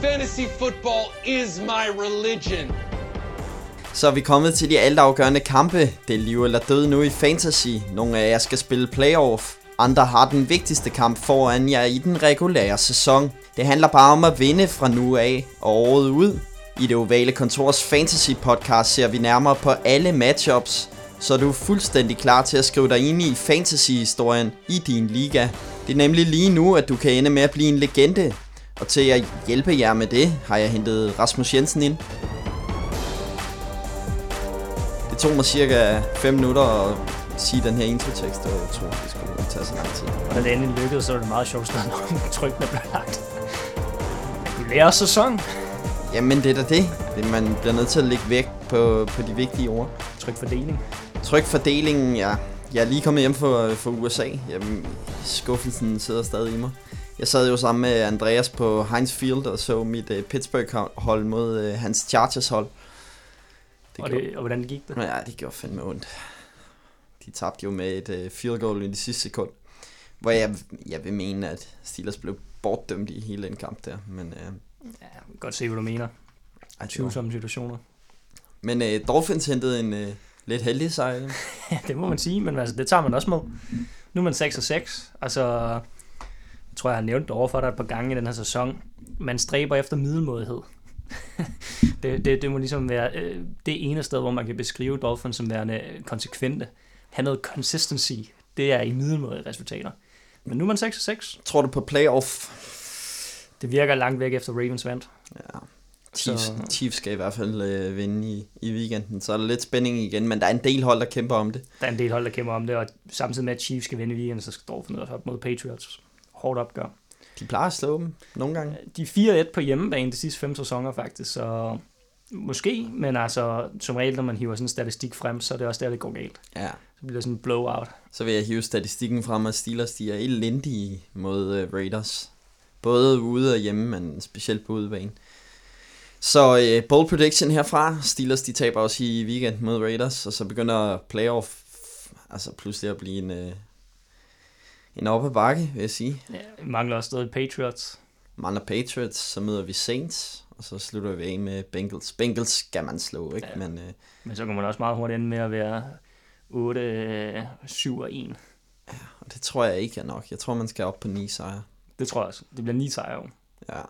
Fantasy football is my religion. Så er vi kommet til de altafgørende kampe. Det er liv eller død nu i Fantasy. Nogle af jer skal spille playoff. Andre har den vigtigste kamp foran jer i den regulære sæson. Det handler bare om at vinde fra nu af og året ud. I det ovale kontors Fantasy podcast ser vi nærmere på alle matchups, så du er fuldstændig klar til at skrive dig ind i fantasy-historien i din liga. Det er nemlig lige nu, at du kan ende med at blive en legende. Og til at hjælpe jer med det, har jeg hentet Rasmus Jensen ind. Det tog mig cirka 5 minutter at sige den her introtekst, og jeg tror, det skulle tage så lang tid. Og da det endelig lykkedes, så var det meget sjovt stået, når trykkene blev lagt. Regulær sæson. Jamen, det er da det. Man bliver nødt til at lægge vægt på, på de vigtige ord. Tryk fordeling. Tryk fordelingen, ja. Jeg er lige kommet hjem fra, fra USA. Jamen, skuffelsen sidder stadig i mig. Jeg sad jo sammen med Andreas på Heinz Field og så mit uh, Pittsburgh-hold mod uh, hans Chargers-hold. Det og, det, og hvordan gik det? Ja, det gjorde fandme ondt. De tabte jo med et uh, field goal i det sidste sekund. Hvor jeg, jeg vil mene, at Steelers blev bortdømt i hele den kamp der. Men, uh, ja, godt se, hvad du mener. Tvivlsomme situationer. Men uh, Dolphins hentede en uh, lidt heldig sejr. ja, det må man sige, men altså, det tager man også med. Nu er man 6 og 6. Altså, tror, jeg har nævnt det over for dig et par gange i den her sæson. Man stræber efter middelmådighed. det, det, det må ligesom være øh, det ene sted, hvor man kan beskrive Dolphins som værende konsekvente. Han noget consistency. Det er i middelmådige resultater. Men nu er man 6 6. Tror du på playoff? Det virker langt væk efter Ravens vandt. Ja. Chiefs, så... Chiefs skal i hvert fald øh, vinde i, i weekenden, så er der lidt spænding igen, men der er en del hold, der kæmper om det. Der er en del hold, der kæmper om det, og samtidig med, at Chiefs skal vinde i weekenden, så skal Dolphins op mod Patriots. Hårdt opgør. De plejer at slå dem nogle gange. De er 4-1 på hjemmebane de sidste fem sæsoner faktisk, så måske, men altså som regel, når man hiver sådan en statistik frem, så er det også der, det går galt. Ja. Så bliver det sådan en blowout. Så vil jeg hive statistikken frem, at Steelers de er elendige mod uh, Raiders. Både ude og hjemme, men specielt på udebane. Så uh, bold prediction herfra. Steelers de taber også i weekend mod Raiders, og så begynder playoff altså pludselig at blive en, uh, en op ad bakke, vil jeg sige. Ja, vi mangler også stadig Patriots. Mangler Patriots, så møder vi Saints, og så slutter vi af med Bengals. Bengals skal man slå, ikke? Ja. Men, uh, Men så kan man også meget hurtigt ende med at være 8, 7 og 1. Ja, og det tror jeg ikke er nok. Jeg tror, man skal op på 9 sejre. Det tror jeg også. Det bliver 9 sejre jo. Ja,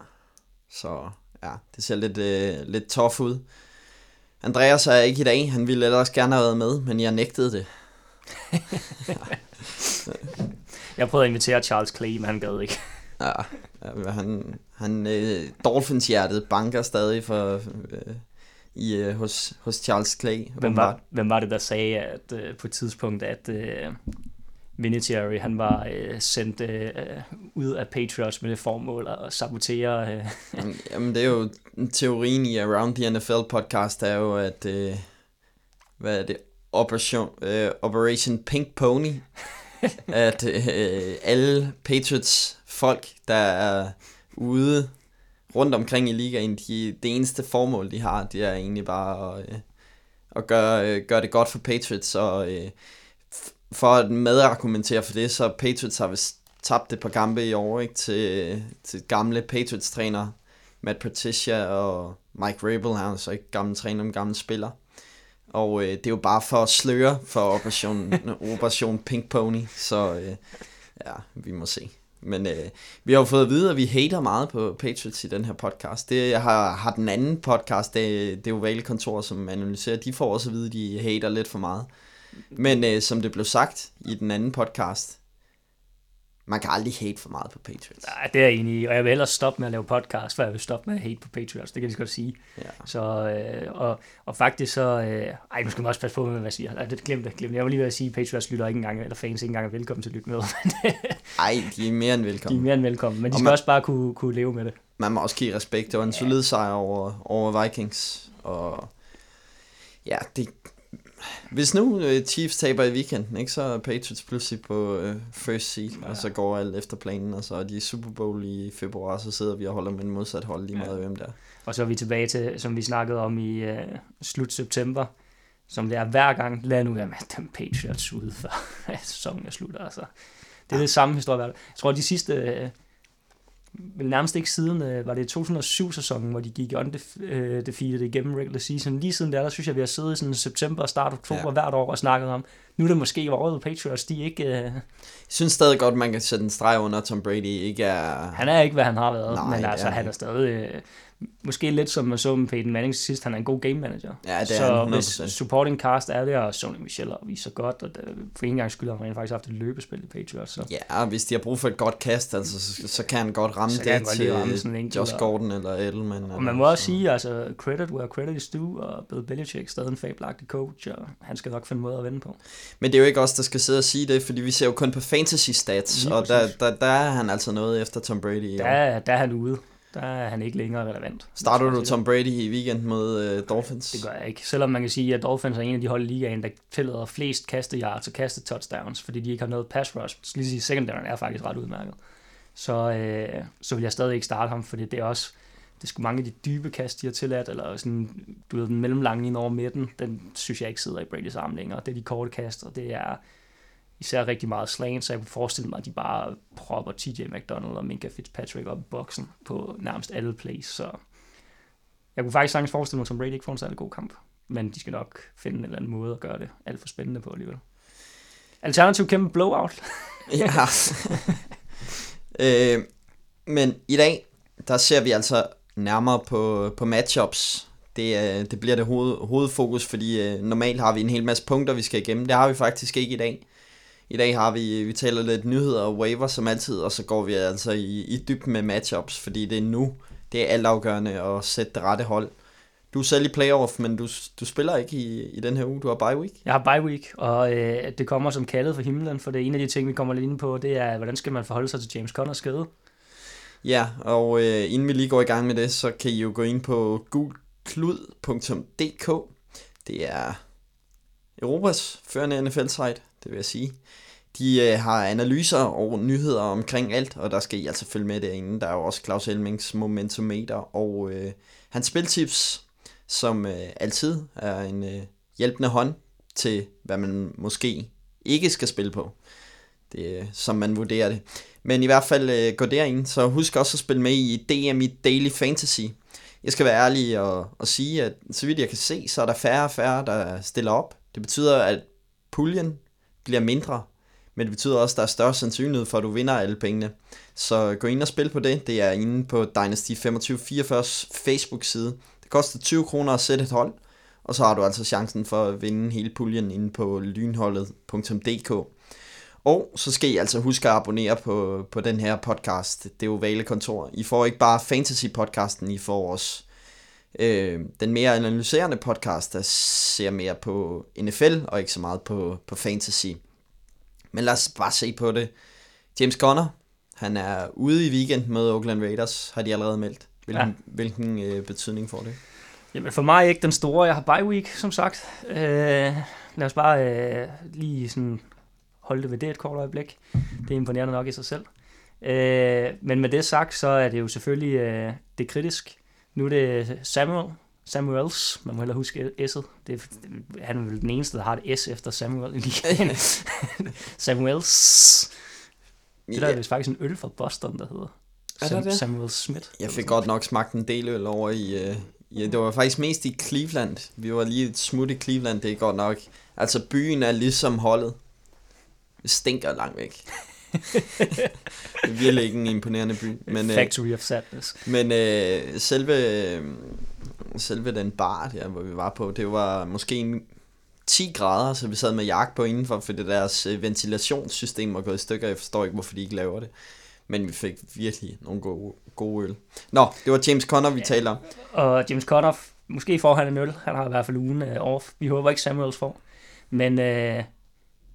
så ja, det ser lidt, øh, lidt tough ud. Andreas er ikke i dag. Han ville ellers gerne have været med, men jeg nægtede det. jeg prøvede at invitere Charles Clay, men han gad ikke. ja, han, han øh, Dolphins hjertet banker stadig for, øh, i, øh, hos, hos Charles Clay. Hvem var, hvem var det, der sagde at øh, på et tidspunkt, at øh, Vinatieri, han var øh, sendt øh, ud af Patriots med det formål at sabotere... Øh. Jamen, det er jo teorien i Around the NFL podcast, er jo, at... Øh, hvad er det? Operation, øh, Operation Pink Pony. at øh, alle Patriots folk, der er ude rundt omkring i ligaen, de, det eneste formål, de har, det er egentlig bare at, øh, at gøre, øh, gøre det godt for Patriots, og øh, for at medargumentere for det, så Patriots har vist tabt et par kampe i år ikke, til, til gamle Patriots-træner, Matt Patricia og Mike Rabel, han er så ikke gammel træner, men gammel spiller. Og øh, det er jo bare for at sløre for Operation, Operation Pink Pony, så øh, ja, vi må se. Men øh, vi har jo fået at vide, at vi hater meget på Patriots i den her podcast. Det har, har den anden podcast, det, det er jo Kontor, som analyserer, de får også at vide, at de hater lidt for meget. Men øh, som det blev sagt i den anden podcast, man kan aldrig hate for meget på Patriots. Nej, det er jeg enig i, og jeg vil ellers stoppe med at lave podcast, før jeg vil stoppe med at hate på Patriots, det kan jeg godt sige. Ja. Så, øh, og, og faktisk så, øh, ej, nu skal man også passe på med, hvad jeg siger. Ej, det glemte jeg. Jeg var lige ved at sige, at Patriots lytter ikke engang, eller fans ikke engang er velkommen til at lytte med. Ej, de er mere end velkommen. De er mere end velkommen, men de og skal man, også bare kunne, kunne leve med det. Man må også give respekt. Det var en ja. solid sejr over, over Vikings, og ja, det, hvis nu uh, Chiefs taber i weekenden, ikke, så er Patriots pludselig på uh, first seed, ja. og så går alt efter planen, og så er de i Super Bowl i februar, så sidder vi og holder med en modsat hold lige meget ja. hvem der. Og så er vi tilbage til, som vi snakkede om i uh, slut september, som det er hver gang, lad nu være med dem Patriots ude, før sæsonen er slut. Altså. Det er ja. det samme historie. Jeg tror, de sidste, vel nærmest ikke siden, øh, var det 2007-sæsonen, hvor de gik undefeated igennem regular season. Lige siden der, der synes jeg, vi har siddet i sådan september og start oktober ja. hvert år og snakket om, nu er det måske året Patriots, de ikke... Øh... Jeg synes stadig godt, man kan sætte en streg under, Tom Brady ikke er... Han er ikke, hvad han har været, Nej, men altså, han er stadig... Øh, måske lidt som man så med Peyton Manning sidst, han er en god game manager. Ja, det er så hvis supporting cast er der, og Sony Michel og viser godt, og for en gang skyld har han faktisk haft et løbespil i Patriots. Så. Ja, hvis de har brug for et godt kast, altså, så, så kan han godt ramme så det til ramme sådan en Josh Gordon eller Edelman. Og man må også sige, altså credit where credit is due, og Bill Belichick stadig en fabelagtig coach, og han skal nok finde måde at vinde på. Men det er jo ikke os, der skal sidde og sige det, fordi vi ser jo kun på fantasy stats, Lige og der, der, der, er han altså noget efter Tom Brady. Der, der er han ude der er han ikke længere relevant. Starter du Tom Brady i weekend mod uh, Dolphins? Det gør jeg ikke. Selvom man kan sige, at Dolphins er en af de hold i ligaen, der tillader flest kaste yards og kaste touchdowns, fordi de ikke har noget pass rush. Så lige sige, secondary er faktisk ret udmærket. Så, øh, så vil jeg stadig ikke starte ham, fordi det er også det er sgu mange af de dybe kast, de har tilladt, eller sådan, du ved, den mellemlange ind over midten, den synes jeg ikke sidder i Brady's arm længere. Det er de korte kast, og det er især rigtig meget slang, så jeg kunne forestille mig, at de bare propper TJ McDonald og Minka Fitzpatrick op i boksen på nærmest alle plays, så jeg kunne faktisk sagtens forestille mig, at Tom Brady ikke får en særlig god kamp, men de skal nok finde en eller anden måde at gøre det alt for spændende på alligevel. Alternativ kæmpe blowout. ja. øh, men i dag, der ser vi altså nærmere på, på matchups. Det, øh, det bliver det hoved, hovedfokus, fordi øh, normalt har vi en hel masse punkter, vi skal igennem. Det har vi faktisk ikke i dag. I dag har vi, vi taler lidt nyheder og waiver som altid, og så går vi altså i, i dybden med matchups, fordi det er nu, det er altafgørende at sætte det rette hold. Du er selv i playoff, men du, du spiller ikke i, i den her uge. Du har bye week. Jeg har bye week, og øh, det kommer som kaldet for himlen, for det er en af de ting, vi kommer lidt ind på, det er, hvordan skal man forholde sig til James Connors skade? Ja, og øh, inden vi lige går i gang med det, så kan I jo gå ind på gulklud.dk. Det er Europas førende NFL-site, det vil jeg sige. De øh, har analyser og nyheder omkring alt, og der skal I altså følge med derinde. Der er jo også Claus Helmings Momentometer og øh, hans spiltips, som øh, altid er en øh, hjælpende hånd til, hvad man måske ikke skal spille på. Det er, som man vurderer det. Men i hvert fald øh, gå derind, så husk også at spille med i DM i Daily Fantasy. Jeg skal være ærlig og, og sige, at så vidt jeg kan se, så er der færre og færre, der stiller op. Det betyder, at puljen bliver mindre, men det betyder også, at der er større sandsynlighed for, at du vinder alle pengene. Så gå ind og spil på det. Det er inde på Dynasty 2544's Facebook-side. Det koster 20 kroner at sætte et hold, og så har du altså chancen for at vinde hele puljen inde på lynholdet.dk. Og så skal I altså huske at abonnere på, på den her podcast. Det er jo Kontor. I får ikke bare fantasy-podcasten, I får også øh, den mere analyserende podcast, der ser mere på NFL og ikke så meget på, på fantasy. Men lad os bare se på det. James Conner, han er ude i weekend med Oakland Raiders, har de allerede meldt. Hvilken, ja. hvilken øh, betydning får det? Jamen for mig ikke den store. Jeg har bye week, som sagt. Øh, lad os bare øh, lige sådan holde det ved det et kort øjeblik. Det er imponerende nok i sig selv. Øh, men med det sagt, så er det jo selvfølgelig øh, det kritisk. Nu er det Samuel, Samuels, man må heller huske S'et. Det, han er vel den eneste, der har et S efter Samuel i ligaen. Samuels. Det der er vist faktisk en øl fra Boston, der hedder Sam, det? Samuel Smith. Jeg fik godt nok smagt en del øl over i... Uh, ja, det var faktisk mest i Cleveland. Vi var lige et smut i Cleveland, det er godt nok. Altså byen er ligesom holdet. Det stinker langt væk. Det er virkelig ikke en imponerende by. Men, Factory uh, of Sadness. Men uh, selve, selve den bar, der, hvor vi var på, det var måske 10 grader, så vi sad med jakke på indenfor, fordi deres øh, ventilationssystem var gået i stykker. Jeg forstår ikke, hvorfor de ikke laver det. Men vi fik virkelig nogle gode, gode øl. Nå, det var James Conner, vi ja. taler om. Og James Conner, måske får han en øl. Han har i hvert fald ugen uh, off. Vi håber ikke Samuels får. Men, uh,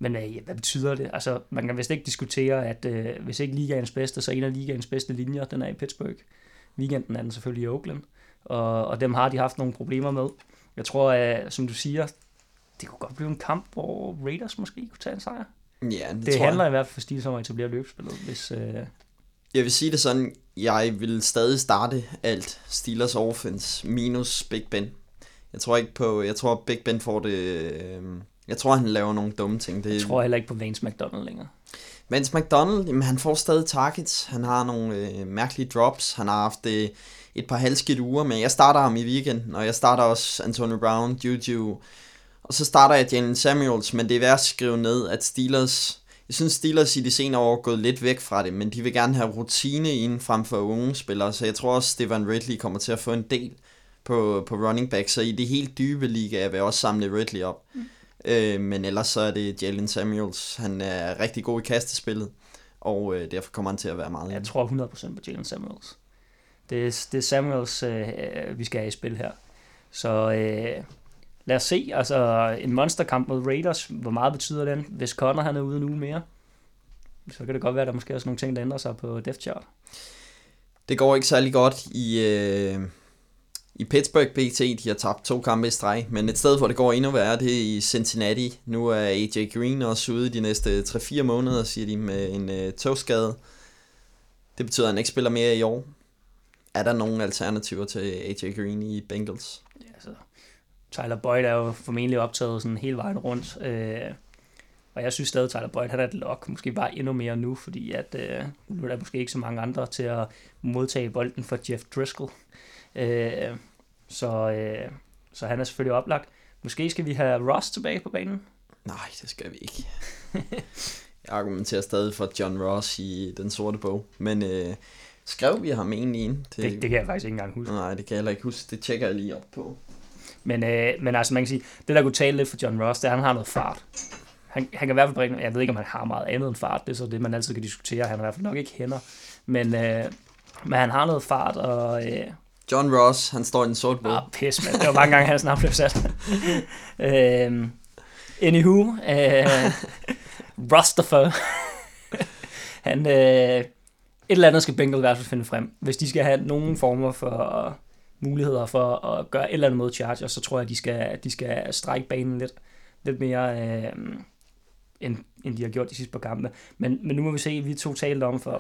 men ja, hvad betyder det? Altså, man kan vist ikke diskutere, at uh, hvis ikke ligaens bedste, så en af ligaens bedste linjer, den er i Pittsburgh. Weekenden er den selvfølgelig i Oakland og, og dem har de haft nogle problemer med. Jeg tror, at, som du siger, det kunne godt blive en kamp, hvor Raiders måske kunne tage en sejr. Ja, det, det tror handler jeg. i hvert fald for Steelers om at etablere løbespillet, hvis... Øh... Jeg vil sige det sådan, jeg vil stadig starte alt Steelers offense minus Big Ben. Jeg tror ikke på, jeg tror Big Ben får det, øh, jeg tror han laver nogle dumme ting. Det, jeg tror heller ikke på Vance McDonald længere. Mens McDonald, jamen, han får stadig targets. Han har nogle øh, mærkelige drops. Han har haft øh, et par halvskidt uger, men jeg starter ham i weekenden, og jeg starter også Antonio Brown, Juju. Og så starter jeg Jalen Samuels, men det er værd at skrive ned, at Steelers... Jeg synes, Steelers i de senere år er gået lidt væk fra det, men de vil gerne have rutine ind frem for unge spillere, så jeg tror også, Stefan Ridley kommer til at få en del på, på running back, så i det helt dybe liga vil jeg også samle Ridley op. Mm. Øh, men ellers så er det Jalen Samuels. Han er rigtig god i kastespillet, og øh, derfor kommer han til at være meget Jeg tror 100% på Jalen Samuels. Det er, det er Samuels, øh, vi skal have i spil her. Så øh, lad os se. Altså, en monsterkamp mod Raiders, hvor meget betyder den? Hvis Connor han er ude en uge mere, så kan det godt være, at der måske også nogle ting, der ændrer sig på depth chart. Det går ikke særlig godt i, øh, i Pittsburgh BT. De har tabt to kampe i streg, men et sted, hvor det går endnu værre, det er i Cincinnati. Nu er AJ Green også ude de næste 3-4 måneder, siger de, med en øh, togskade. Det betyder, at han ikke spiller mere i år. Er der nogen alternativer til AJ Green i Bengals? Ja, så Tyler Boyd er jo formentlig optaget sådan hele vejen rundt. Øh, og jeg synes stadig, at Tyler Boyd har et lok, måske bare endnu mere nu, fordi at, øh, nu er der måske ikke så mange andre til at modtage bolden for Jeff Driscoll. Øh, så, øh, så han er selvfølgelig oplagt. Måske skal vi have Ross tilbage på banen? Nej, det skal vi ikke. jeg argumenterer stadig for John Ross i den sorte bog, men øh, skrev vi ham egentlig ind? Til... Det, det kan jeg faktisk ikke engang huske. Nej, det kan jeg heller ikke huske. Det tjekker jeg lige op på. Men, øh, men altså, man kan sige, det der kunne tale lidt for John Ross, det er, at han har noget fart. Han, han kan i hvert fald bringe, jeg ved ikke, om han har meget andet end fart, det er så det, man altid kan diskutere. Han har i hvert fald nok ikke hænder. Men, øh, men han har noget fart, og... Øh, John Ross, han står i en sort bog. Ah, pis, man. Det var mange gange, han snart blev sat. øh, anywho, øh, Rustafer. han, øh, et eller andet skal Bengal i hvert fald finde frem. Hvis de skal have nogen former for muligheder for at gøre et eller andet mod Chargers, så tror jeg, at de skal, de skal strække banen lidt, lidt mere, øh, end, end de har gjort de sidste par kampe. Men, men nu må vi se, vi to talte om for,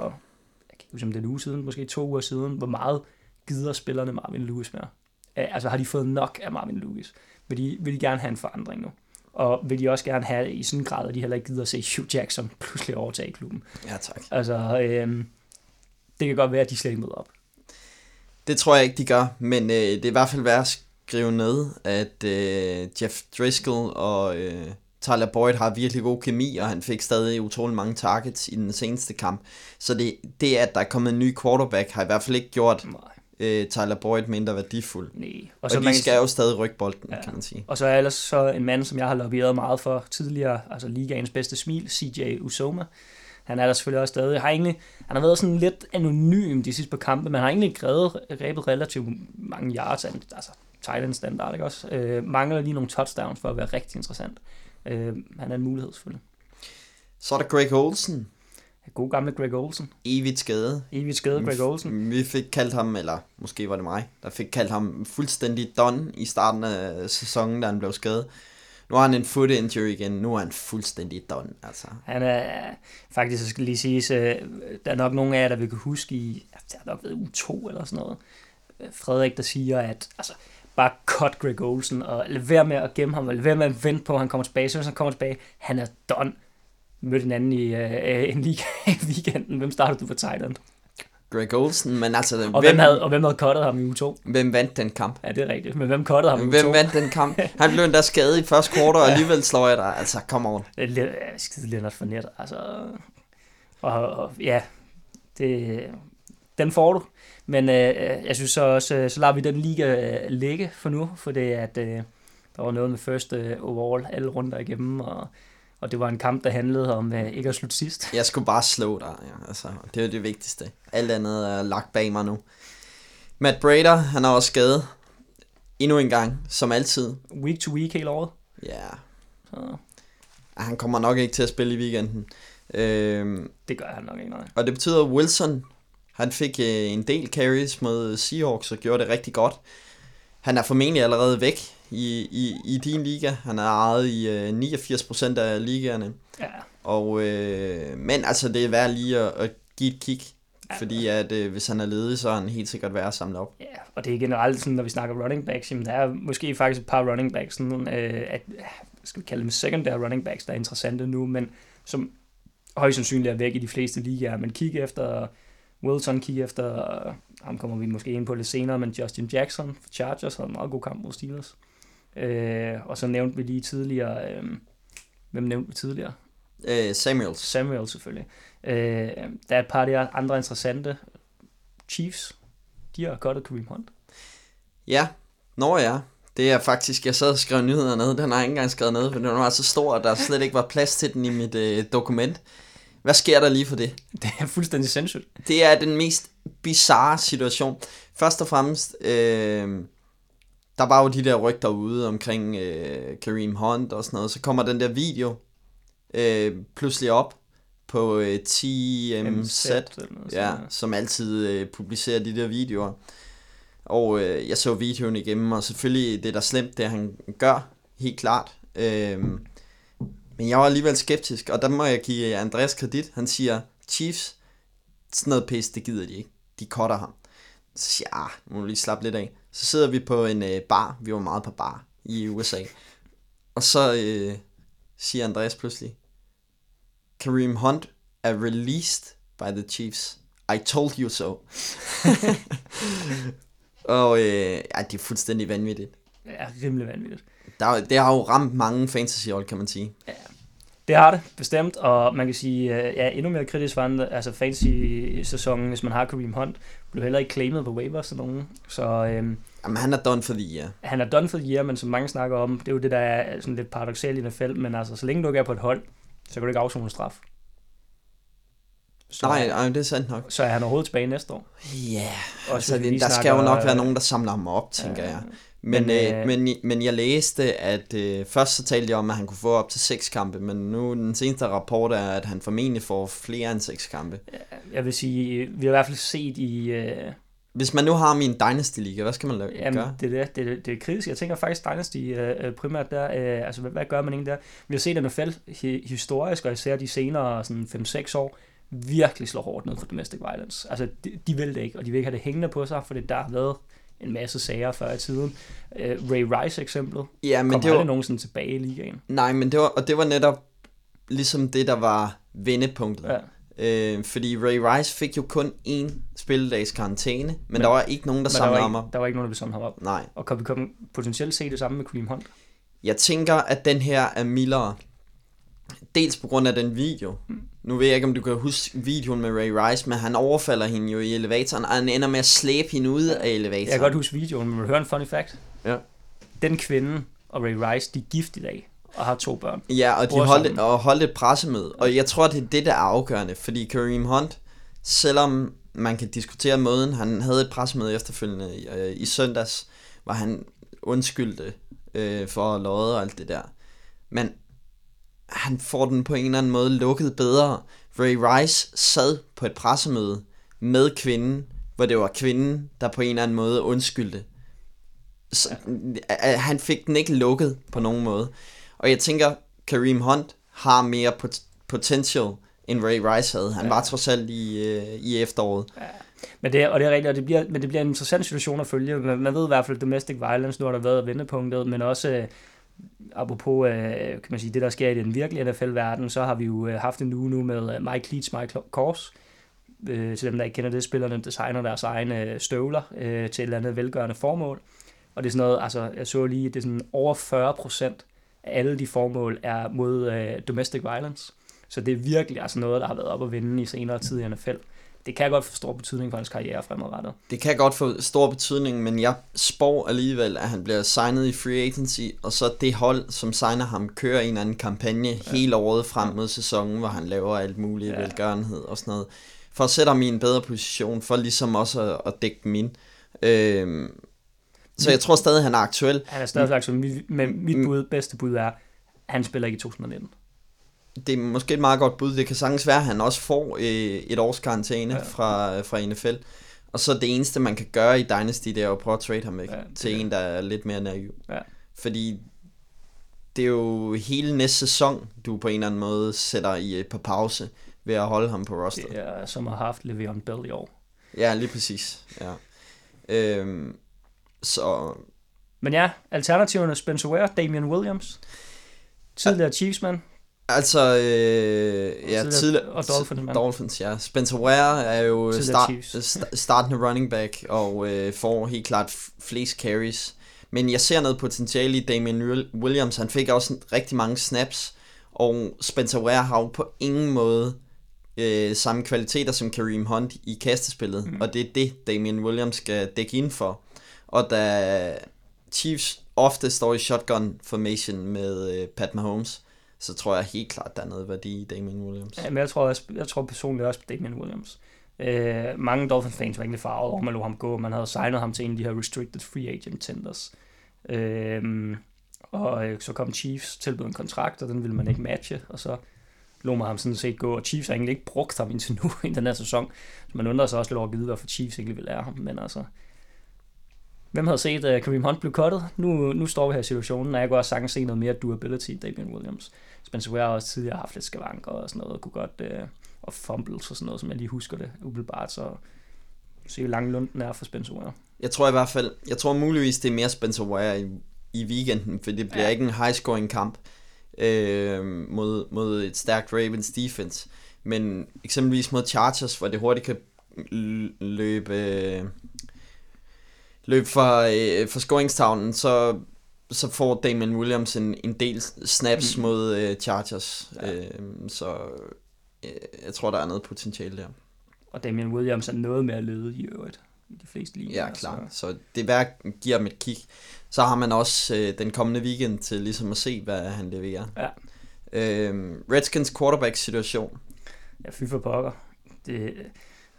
jeg kan ikke huske, om det er en uge siden, måske to uger siden, hvor meget gider spillerne Marvin Lewis mere. Altså har de fået nok af Marvin Lewis? Vil de, vil de gerne have en forandring nu? Og vil de også gerne have i sådan en grad, at de heller ikke gider at se Hugh Jackson pludselig overtage klubben? Ja, tak. Altså, øh, det kan godt være, at de slet ikke møder op. Det tror jeg ikke, de gør, men øh, det er i hvert fald værd at skrive ned, at øh, Jeff Driscoll og øh, Tyler Boyd har virkelig god kemi, og han fik stadig utrolig mange targets i den seneste kamp. Så det, det at der er kommet en ny quarterback, har i hvert fald ikke gjort øh, Tyler Boyd mindre værdifuld. Nej. Og, så og de skal jo stadig rykke bolden, ja. kan man sige. Og så er ellers så en mand, som jeg har lobbyeret meget for tidligere, altså ligaens bedste smil, CJ Usoma. Han er der selvfølgelig også stadig. Har egentlig, han har været sådan lidt anonym de sidste par kampe, men han har egentlig grebet, grebet relativt mange yards, altså Thailand standard, ikke også? Øh, mangler lige nogle touchdowns for at være rigtig interessant. Øh, han er en mulighed selvfølgelig. Så er der Greg Olsen. God gamle Greg Olsen. Evigt skade. Evigt skade, Greg Olsen. Vi fik kaldt ham, eller måske var det mig, der fik kaldt ham fuldstændig done i starten af sæsonen, da han blev skadet. Nu har han en foot injury igen, nu er han fuldstændig done. Altså. Han er faktisk, skal lige sige, der er nok nogle af jer, der vil kunne huske i, det har nok været u 2 eller sådan noget, Frederik, der siger, at altså, bare cut Greg Olsen, og lad være med at gemme ham, og lad være med at vente på, at han kommer tilbage. Så hvis han kommer tilbage, han er done. Mødte anden i uh, en liga i weekenden. Hvem startede du på Titan? Greg Olsen, men altså... Og hvem, hvem havde, og hvem havde cuttet ham i u 2? Hvem vandt den kamp? Ja, det er rigtigt. Men hvem cuttede ham i u 2? Hvem vandt den kamp? Han blev endda skadet i første kvartal, og alligevel slår jeg dig. Altså, come on. Er skide Lennart Fournette. Altså, og, og, ja, det, den får du. Men øh, jeg synes så også, så lader vi den liga øh, ligge for nu, for det at øh, der var noget med første øh, overall alle runder igennem, og, og det var en kamp, der handlede om øh, ikke at slutte sidst. Jeg skulle bare slå dig, ja. altså, det er det vigtigste. Alt andet er lagt bag mig nu. Matt Brader, han er også skadet. Endnu en gang, som altid. Week to week hele året. Ja. Så. Han kommer nok ikke til at spille i weekenden. Øhm, det gør han nok ikke, nej. Og det betyder, at Wilson han fik øh, en del carries mod Seahawks og gjorde det rigtig godt. Han er formentlig allerede væk i, i, i din liga. Han er ejet i øh, 89% af ligaerne. Ja. Og, øh, men altså, det er værd lige at, at give et kig. Ja. Fordi at øh, hvis han er ledig, så er han helt sikkert værd at samle op. Ja, og det er generelt sådan, når vi snakker running backs, jamen der er måske faktisk et par running backs, sådan, øh, at, skal vi kalde dem secondary running backs, der er interessante nu, men som højst sandsynligt er væk i de fleste ligaer, men kig efter Wilson, kig efter, ham kommer vi måske ind på lidt senere, men Justin Jackson for Chargers havde en meget god kamp mod Steelers. Øh, og så nævnte vi lige tidligere, øh, hvem nævnte vi tidligere? Øh, Samuels. Samuel selvfølgelig. Øh, der er et par af de andre interessante. Chiefs, de har godt af Kareem Hunt. Ja, når ja. Det er faktisk, jeg sad og skrev nyheder ned, den har jeg ikke engang skrevet ned, for den var så stor, at der slet ikke var plads til den i mit øh, dokument. Hvad sker der lige for det? Det er fuldstændig sindssygt. Det er den mest bizarre situation. Først og fremmest, øh, der var jo de der rygter ude omkring øh, Kareem Hunt og sådan noget, så kommer den der video øh, pludselig op på øh, TMZ, ja, som altid øh, publicerer de der videoer. Og øh, jeg så videoen igennem, og selvfølgelig det er der slemt, det han gør, helt klart. Øh, men jeg var alligevel skeptisk, og der må jeg give Andreas kredit. Han siger, Chiefs, sådan noget pis, det gider de ikke. De cutter ham. Så siger jeg, ah, nu må lige slappe lidt af. Så sidder vi på en øh, bar, vi var meget på bar i USA. Og så øh, siger Andreas pludselig, Kareem Hunt er released by the Chiefs. I told you so. og øh, ja, det er fuldstændig vanvittigt. Ja, rimelig vanvittigt. Der, det har jo ramt mange fantasyhold, kan man sige. Ja, det har det, bestemt, og man kan sige, øh, ja, endnu mere kritisk var altså fantasy-sæsonen, hvis man har Kareem Hunt, blev heller ikke claimet på waivers og nogen, så... Øhm, Jamen, han er done for the year. Han er done for the year, men som mange snakker om, det er jo det, der er sådan lidt paradoxalt i NFL, men altså, så længe du ikke er på et hold, så kan du ikke afzone straf. Så, nej, nej, det er sandt nok. Så er han overhovedet tilbage næste år. Ja, yeah, altså, det, der skal jo nok være nogen, der samler ham op, tænker ja, jeg. Men, men, øh, men, men jeg læste, at øh, først så talte jeg om, at han kunne få op til seks kampe, men nu den seneste rapport er, at han formentlig får flere end seks kampe. Jeg vil sige, vi har i hvert fald set i... Øh... Hvis man nu har min Dynasty Liga, hvad skal man lave, Jamen, gøre? Det er det, det, det er kritisk. Jeg tænker faktisk Dynasty øh, primært der. Øh, altså, hvad, hvad gør man egentlig der? Vi har set NFL historisk, og især de senere sådan 5-6 år, virkelig slår hårdt ned for domestic violence. Altså, de, de vil det ikke, og de vil ikke have det hængende på sig, for det der har været en masse sager før i tiden. Uh, Ray Rice eksemplet ja, men kom det var... nogensinde tilbage i ligaen. Nej, men det var, og det var netop ligesom det, der var vendepunktet. Ja. Øh, fordi Ray Rice fik jo kun én spilledags karantæne, men, men der var ikke nogen, der samlede ham op. Der var ikke nogen, der samlede ham op. Nej. Og kan vi komme, potentielt se det samme med Kareem Hunt? Jeg tænker, at den her er mildere. Dels på grund af den video. Mm. Nu ved jeg ikke, om du kan huske videoen med Ray Rice, men han overfalder hende jo i elevatoren, og han ender med at slæbe hende ud af elevatoren. Jeg kan godt huske videoen, men vil du høre en funny fact? Ja. Den kvinde og Ray Rice, de er gift i dag og har to børn. Ja, og de holdt, og holdt et pressemøde. Og jeg tror, det er det, der er afgørende. Fordi Kareem Hunt, selvom man kan diskutere måden, han havde et pressemøde efterfølgende i, øh, i søndags, hvor han undskyldte øh, for lodde og alt det der. Men han får den på en eller anden måde lukket bedre. Ray Rice sad på et pressemøde med kvinden, hvor det var kvinden, der på en eller anden måde undskyldte. Så, ja. Han fik den ikke lukket på nogen måde. Og jeg tænker, Kareem Hunt har mere pot- potential, end Ray Rice havde. Han ja. var trods alt i, øh, i efteråret. Ja. Men det, og det er rigtigt, og det bliver, men det bliver en interessant situation at følge. Man, man ved i hvert fald, domestic violence, nu har der været vendepunktet, men også apropos øh, kan man sige, det, der sker i den virkelige NFL-verden, så har vi jo øh, haft en uge nu med øh, Mike Leach, Mike Kors, øh, til dem, der ikke kender det, spillerne designer deres egne støvler øh, til et eller andet velgørende formål. Og det er sådan noget, altså jeg så lige, det er sådan over 40 procent af alle de formål er mod øh, domestic violence. Så det er virkelig altså noget, der har været op at vinde i senere tid i NFL det kan godt få stor betydning for hans karriere fremadrettet. Det kan godt få stor betydning, men jeg spår alligevel, at han bliver signet i free agency, og så det hold, som signer ham, kører en eller anden kampagne ja. hele året frem mod sæsonen, hvor han laver alt muligt ja. velgørenhed og sådan noget, for at sætte ham i en bedre position, for ligesom også at, at dække dem ind. Øhm, så jeg tror stadig, han er aktuel. Han er stadig aktuel, men mit bud, bedste bud er, han spiller ikke i 2019 det er måske et meget godt bud. Det kan sagtens være, at han også får øh, et års karantæne ja. fra, fra NFL. Og så det eneste, man kan gøre i Dynasty, det er at prøve at trade ham væk ja, til en, der er lidt mere naiv. Ja. Fordi det er jo hele næste sæson, du på en eller anden måde sætter i på pause ved at holde ham på roster. Det er som har haft Le'Veon Bell i år. Ja, lige præcis. Ja. Øhm, så... Men ja, alternativerne Spencer Ware, Damian Williams, tidligere ja. Chiefsman, Altså, øh, ja, Tidligere- og Dolphins. Dolphins, ja. Spencer Ware er jo start, st- startende running back, og øh, får helt klart flest carries. Men jeg ser noget potentiale i Damian Will- Williams. Han fik også rigtig mange snaps, og Spencer Ware har jo på ingen måde øh, samme kvaliteter som Kareem Hunt i kastespillet, mm. og det er det, Damian Williams skal dække ind for. Og da Chiefs ofte står i shotgun formation med øh, Pat Mahomes, så tror jeg helt klart, der er noget værdi i Damian Williams. Ja, men jeg tror, også, jeg tror personligt også på Damian Williams. Øh, mange Dolphins-fans var egentlig farvet over, at man lå ham gå. Man havde signet ham til en af de her restricted free agent tenders. Øh, og øh, så kom Chiefs tilbød en kontrakt, og den ville man ikke matche, og så lå man ham sådan set gå, og Chiefs har egentlig ikke brugt ham indtil nu i den her sæson. Så man undrer sig også lidt over at vide, hvorfor Chiefs egentlig vil lære ham, men altså... Hvem havde set at Kareem Hunt blev cuttet? Nu, nu står vi her i situationen, og jeg kunne også sagtens se noget mere durability i Damian Williams. Spencer Ware har også tidligere haft lidt skavanker og sådan noget, og kunne godt, øh, og fumbles og sådan noget, som jeg lige husker det umiddelbart, så se hvor lang lunden er for Spencer Ware. Jeg tror i hvert fald, jeg tror muligvis, det er mere Spencer Ware i, i weekenden, for det bliver Ja. ikke en high-scoring kamp øh, mod, mod et stærkt Ravens defense. Men eksempelvis mod Chargers, hvor det hurtigt kan løbe, øh, løbe fra, øh, fra scoringstavlen, så, så får Damian Williams en, en del snaps Mm. mod øh, Chargers. Ja. Øh, så øh, jeg tror, der er noget potentiale der. Og Damian Williams er noget mere ledet i øvrigt i de fleste ligaer. Ja, klar. Så det er værd at give ham et kig. Så har man også øh, den kommende weekend til ligesom at se, hvad han leverer. Ja. Øhm, Redskins quarterback situation. Ja, fy for pokker. Det,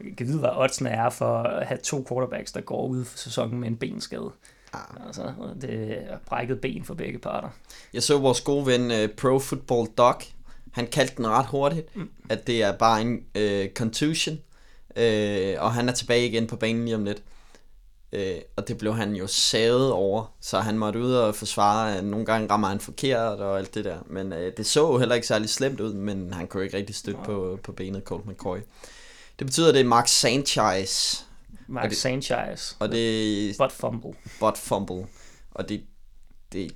jeg kan vide, hvad oddsene er for at have to quarterbacks, der går ud for sæsonen med en benskade. Ah. Altså, det er brækket ben for begge parter. Jeg så vores gode ven uh, Pro Football Doc. Han kaldte den ret hurtigt, Mm. at det er bare en uh, contusion. Uh, og han er tilbage igen på banen lige om lidt. Uh, og det blev han jo savet over, så han måtte ud og forsvare, at nogle gange rammer han forkert og alt det der. Men uh, det så jo heller ikke særlig slemt ud, men han kunne ikke rigtig støtte Nej. på, på benet, Colt McCoy. Det betyder, at det er Mark Sanchez, Mark Og det- Sanchez. og det Butt fumble. butt fumble, og det, det,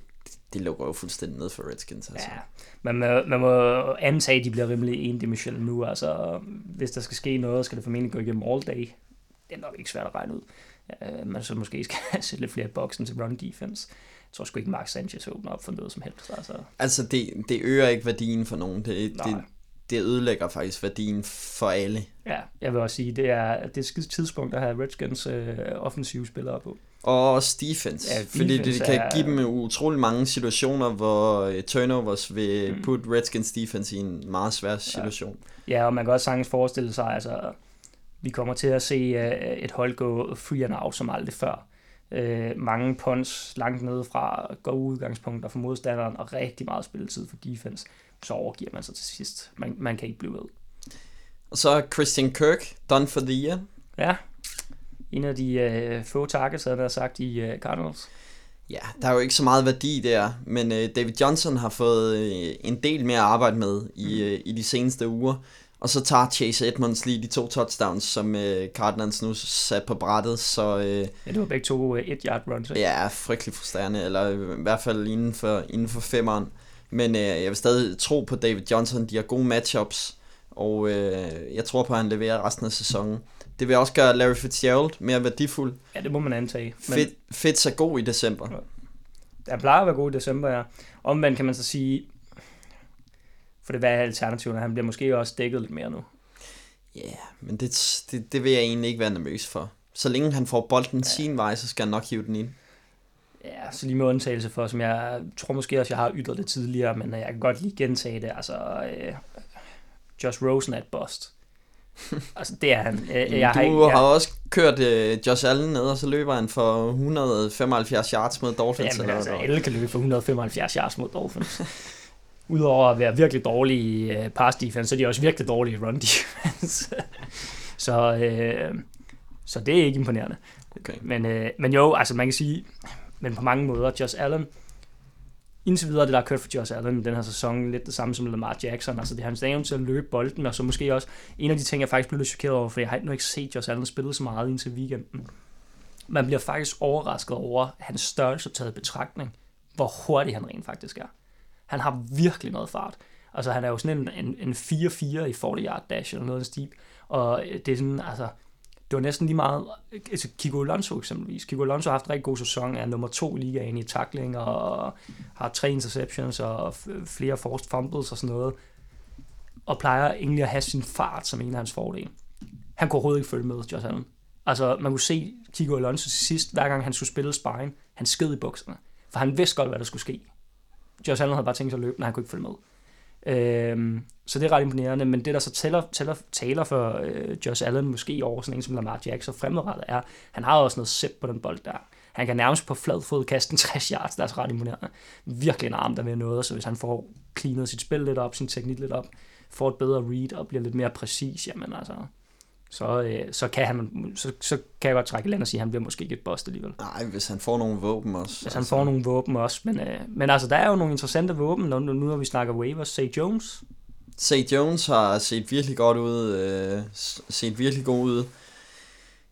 det lukker jo fuldstændig ned for Redskins. Altså. Ja, man må, man må antage, at de bliver rimelig endimensionelle nu. Altså, hvis der skal ske noget, skal det formentlig gå igennem all day. Det er nok ikke svært at regne ud. Uh, man så måske skal sætte lidt flere boksen til run defense. Jeg tror sgu ikke, Mark Sanchez åbner op for noget som helst. Altså, Altså, det, det øger ikke værdien for nogen. Det, Nej. det, det ødelægger faktisk værdien for alle. ja, jeg vil også sige, det er, det er et skidt tidspunkt at have Redskins uh, offensive spillere på. Og også defense. Ja, Ja, fordi det, defense det kan er- give dem utrolig mange situationer, hvor øh, turnovers vil Mm. putte Redskins defense i en meget svær situation. Ja, og man kan også sagtens forestille sig, altså, vi kommer til at se uh, et hold gå free and out som aldrig før. Uh, mange punts langt nede fra gode udgangspunkter for modstanderen, og rigtig meget spilletid for defense. Så overgiver man sig til sidst. Man, man kan ikke blive ved. Og så er Christian Kirk, done for the year. Ja, en af de uh, få targets, havde jeg sagt, i uh, Cardinals. Ja, der er jo ikke så meget værdi der, men øh, David Johnson har fået øh, en del mere at arbejde med i, øh, i de seneste uger. Og så tager Chase Edmonds lige de to touchdowns, som øh, Cardinals nu sat på brættet, så øh, Ja, det var begge to uh, et yard runs. er frygtelig frustrerende, eller øh, i hvert fald inden for, inden for femmeren. Men øh, jeg vil stadig tro på David Johnson, de har gode matchups, og øh, jeg tror på, at han leverer resten af sæsonen. Det vil også gøre Larry Fitzgerald mere værdifuld. Ja, det må man antage. Men Fit, Fitz er god i december. han plejer at være god i december, ja. Omvendt kan man så sige, for det hvad er alternativerne? Han bliver måske også dækket lidt mere nu. Ja, yeah, men det, det, det vil jeg egentlig ikke være nervøs for. Så længe han får bolden Ja. ja. sin vej, så skal han nok hive den ind. Ja, så lige med undtagelse for, som jeg tror måske også, jeg har ytret det tidligere, men øh, jeg kan godt lige gentage det. Altså, øh, Josh Rosen er et bust. altså, det er han. Øh, Jeg jeg du har, ikke, jeg, har også kørt øh, Josh Allen ned, og så løber han for 175 yards mod Dolphins. Jamen, eller altså, alle kan løbe for 175 yards mod Dolphins. Udover at være virkelig dårlige i uh, pass defense, så er de også virkelig dårlige i run defense. så, øh, så det er ikke imponerende. Okay. Men, øh, men jo, altså man kan sige, men på mange måder, Josh Allen, indtil videre det, der har kørt for Josh Allen i den her sæson, lidt det samme som Lamar Jackson, altså det er hans evne til at løbe bolden, og så måske også en af de ting, jeg faktisk blev lidt chokeret over, for jeg har nu ikke set Josh Allen spille så meget indtil weekenden. Man bliver faktisk overrasket over hans størrelse taget i betragtning, hvor hurtig han rent faktisk er. Han har virkelig noget fart. Altså, han er jo sådan en, en, en 4-4 i 40 yard dash eller noget af den stil. Og øh, det er sådan, altså, det var næsten lige meget, altså Kiko Alonso eksempelvis. Kiko Alonso har haft en rigtig god sæson, er nummer to i ligaen i tackling, og har tre interceptions og flere forced fumbles og sådan noget. Og plejer egentlig at have sin fart som en af hans fordele. Han kunne overhovedet ikke følge med, Josh Allen. Altså, man kunne se Kiko Alonso til sidst, hver gang han skulle spille sparring, han sked i bukserne. For han vidste godt, hvad der skulle ske. Josh Allen havde bare tænkt sig at løbe, men han kunne ikke følge med. Øhm, så det er ret imponerende, men det der så tæller, tæller, taler for øh, Josh Allen måske over sådan en som Lamar Jackson fremadrettet er, han har også noget sæt på den bold der. Han kan nærmest på flad fod kaste en 60 yards, der er så ret imponerende. Virkelig en arm, der vil noget, så hvis han får cleanet sit spil lidt op, sin teknik lidt op, får et bedre read og bliver lidt mere præcis, jamen altså, så, øh, så, kan han, så, så kan jeg godt trække land og sige, at han bliver måske ikke et boss alligevel. Nej, hvis han får nogle våben også. Hvis han altså. får nogle våben også. Men, øh, men altså, der er jo nogle interessante våben, når, nu når vi snakker waivers. Say Jones. Say Jones har set virkelig godt ud. Øh, set virkelig god ud.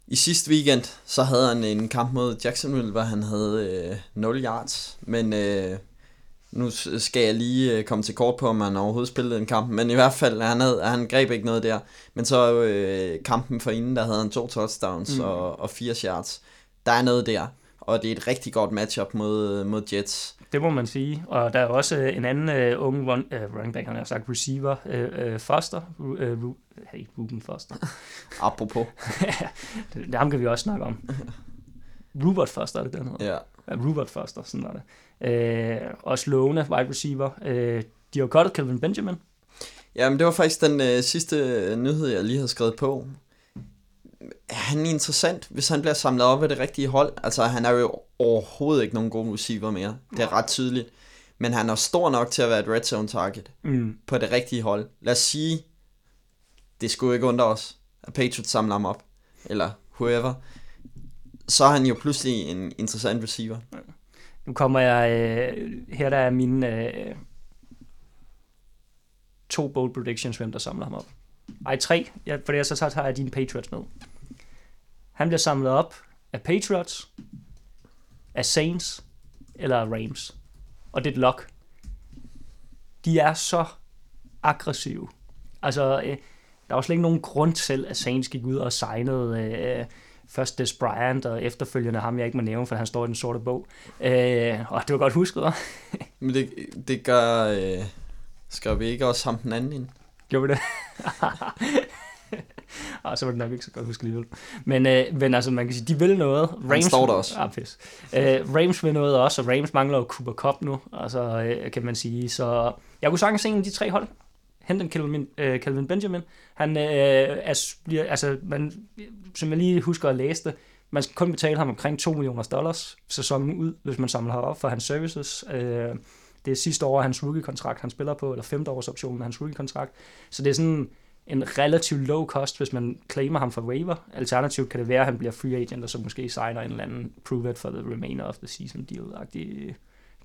I sidste weekend, så havde han en kamp mod Jacksonville, hvor han havde øh, 0 yards. Men øh, nu skal jeg lige øh, komme til kort på, om han overhovedet spillede en kamp, men i hvert fald, han, havde, han greb ikke noget der. Men så øh, kampen for inden, der havde han to touchdowns mm. og, og fire yards. Der er noget der, og det er et rigtig godt matchup mod, mod Jets. Det må man sige, og der er også øh, en anden uh, unge run, uh, running back, han har sagt receiver, uh, uh, Foster, uh, uh, hey, Ruben Foster. Apropos. det, ham kan vi også snakke om. Rupert Foster er det, den hedder. Ja. Rupert Foster, sådan er det. Øh, også lovende wide receiver. Øh, de har godt Calvin Benjamin. Jamen, det var faktisk den øh, sidste nyhed, jeg lige havde skrevet på. Han er interessant, hvis han bliver samlet op af det rigtige hold. Altså, han er jo overhovedet ikke nogen god receiver mere. Det er ret tydeligt. Men han er stor nok til at være et red zone target mm. på det rigtige hold. Lad os sige, det skulle ikke undre os, at Patriots samler ham op. Eller whoever. Så er han jo pludselig en interessant receiver. Ja. Nu kommer jeg... Øh, her der er mine øh, to bold predictions, hvem der samler ham op. Ej, tre, ja, for det så tager jeg dine Patriots med. Han bliver samlet op af Patriots, af Saints eller af Rams. Og det er et lock. De er så aggressive. Altså, øh, der var slet ikke nogen grund til, at Saints gik ud og signede øh, først Des Bryant, og efterfølgende ham, jeg ikke må nævne, for han står i den sorte bog. Øh, og det var godt husket, hva'? Men det, det gør... Øh, skal vi ikke også ham den anden ind? Gjorde vi det? ah, så var det nok ikke så godt huske alligevel. Men, øh, men altså, man kan sige, de vil noget. Rams, Han står der også. Ah, pis. Øh, Rams vil noget også, og Rams mangler jo Cooper Cup nu, altså, øh, kan man sige. Så jeg kunne sagtens se en af de tre hold hente Calvin, øh, Calvin Benjamin. Han øh, er, bliver, altså, man, som jeg lige husker at læse det, man skal kun betale ham omkring 2 millioner dollars sæsonen ud, hvis man samler ham op for hans services. Øh, det er sidste år hans rookie-kontrakt, han spiller på, eller femte års option med hans rookie-kontrakt. Så det er sådan en relativt low cost, hvis man claimer ham for waiver. Alternativt kan det være, at han bliver free agent, og så måske signer en eller anden prove it for the remainder of the season deal-agtig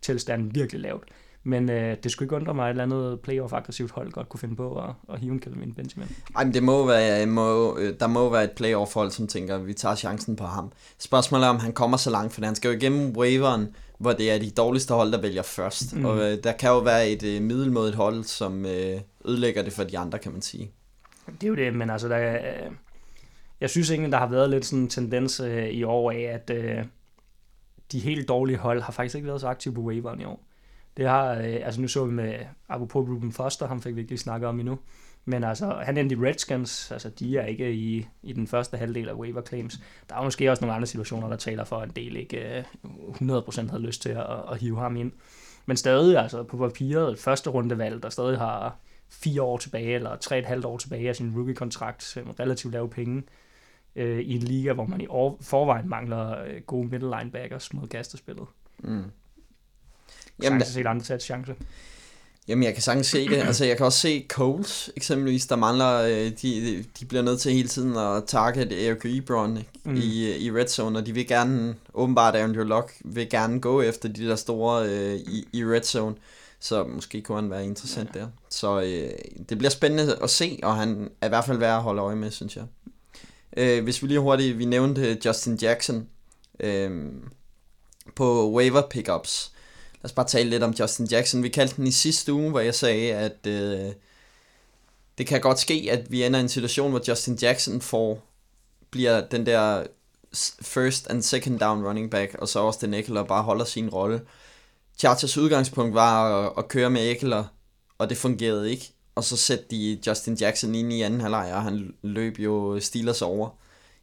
tilstand virkelig lavt. Men øh, det skulle ikke undre mig, at et eller andet playoff-aggressivt hold godt kunne finde på at, at hive en Calvin Benjamin. Ej, men det må være, må, øh, der må være et playoff-hold, som tænker, at vi tager chancen på ham. Spørgsmålet er, om han kommer så langt, for han skal jo igennem waveren, hvor det er de dårligste hold, der vælger først. Mm. Og øh, der kan jo være et øh, middelmådigt hold, som øh, ødelægger det for de andre, kan man sige. Det er jo det, men altså, der, øh, jeg synes egentlig, der har været lidt sådan en tendens øh, i år af, at øh, de helt dårlige hold har faktisk ikke været så aktive på waveren i år. Det har, øh, altså nu så vi med, apropos Ruben Foster, ham fik vi ikke snakket om endnu, men altså, han endte i Redskins, altså de er ikke i, i den første halvdel af waiver claims. Der er måske også nogle andre situationer, der taler for, at en del ikke øh, 100% havde lyst til at, at hive ham ind. Men stadig, altså på papiret, et første rundevalg, der stadig har fire år tilbage, eller tre et halvt år tilbage af sin rookie-kontrakt, med relativt lave penge, øh, i en liga, hvor man i forvejen mangler øh, gode middle linebackers mod kasterspillet. Mm. Jamen, sagtens se andre sæt chance. Jamen, jeg kan sagtens se det. Altså, jeg kan også se Coles, eksempelvis, der mangler, øh, de, de bliver nødt til hele tiden at target Eric Ebron mm. i, i red zone, og de vil gerne, åbenbart Andrew Luck, vil gerne gå efter de der store øh, i, i red zone, så måske kunne han være interessant ja. der. Så øh, det bliver spændende at se, og han er i hvert fald værd at holde øje med, synes jeg. Øh, hvis vi lige hurtigt, vi nævnte Justin Jackson øh, på waiver pickups, os bare tale lidt om Justin Jackson. Vi kaldte den i sidste uge, hvor jeg sagde, at øh, det kan godt ske, at vi ender i en situation, hvor Justin Jackson får bliver den der first and second down running back, og så også den Eckler bare holder sin rolle. Chargers udgangspunkt var at, at køre med Eckler, og det fungerede ikke. Og så sætte de Justin Jackson ind i anden halvleg, og han løb jo Steelers over.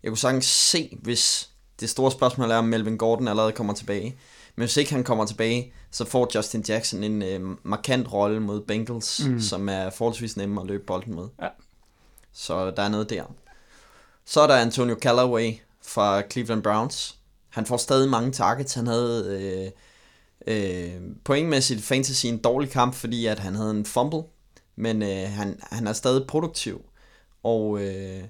Jeg kunne sagtens se, hvis det store spørgsmål er, om Melvin Gordon allerede kommer tilbage. Men hvis ikke han kommer tilbage, så får Justin Jackson en øh, markant rolle mod Bengals, mm. som er forholdsvis nemme at løbe bolden med. Ja. Så der er noget der. Så er der Antonio Callaway fra Cleveland Browns. Han får stadig mange targets. Han havde øh, øh, pointmæssigt fantasy en dårlig kamp, fordi at han havde en fumble. Men øh, han, han er stadig produktiv. Og øh,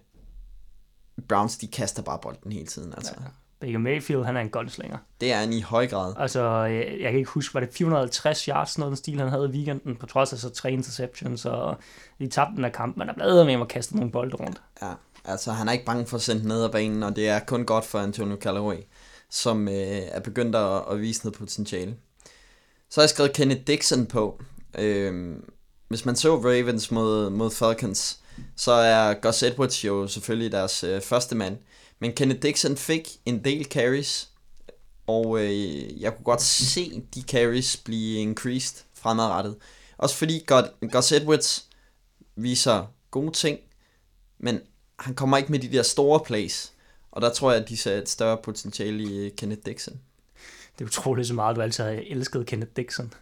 Browns, de kaster bare bolden hele tiden. Altså. Ja. Baker Mayfield, han er en gunslinger. Det er han i høj grad. Altså, jeg, jeg kan ikke huske, var det 450 yards, noget den stil, han havde i weekenden, på trods af så tre interceptions, og de tabte den her kamp, men der blev med at kaste nogle bolde rundt. Ja, altså han er ikke bange for at sende ned ad banen, og det er kun godt for Antonio Callaway, som øh, er begyndt at, at vise noget potentiale. Så har jeg skrevet Kenneth Dixon på. Øh, hvis man så Ravens mod, mod Falcons, så er Gus Edwards jo selvfølgelig deres øh, første mand. Men Kenneth Dixon fik en del carries, og øh, jeg kunne godt se de carries blive increased fremadrettet. Også fordi Gus Edwards viser gode ting, men han kommer ikke med de der store plays. Og der tror jeg, at de ser et større potentiale i øh, Kenneth Dixon. Det er utroligt så meget, du altid har elsket Kenneth Dixon.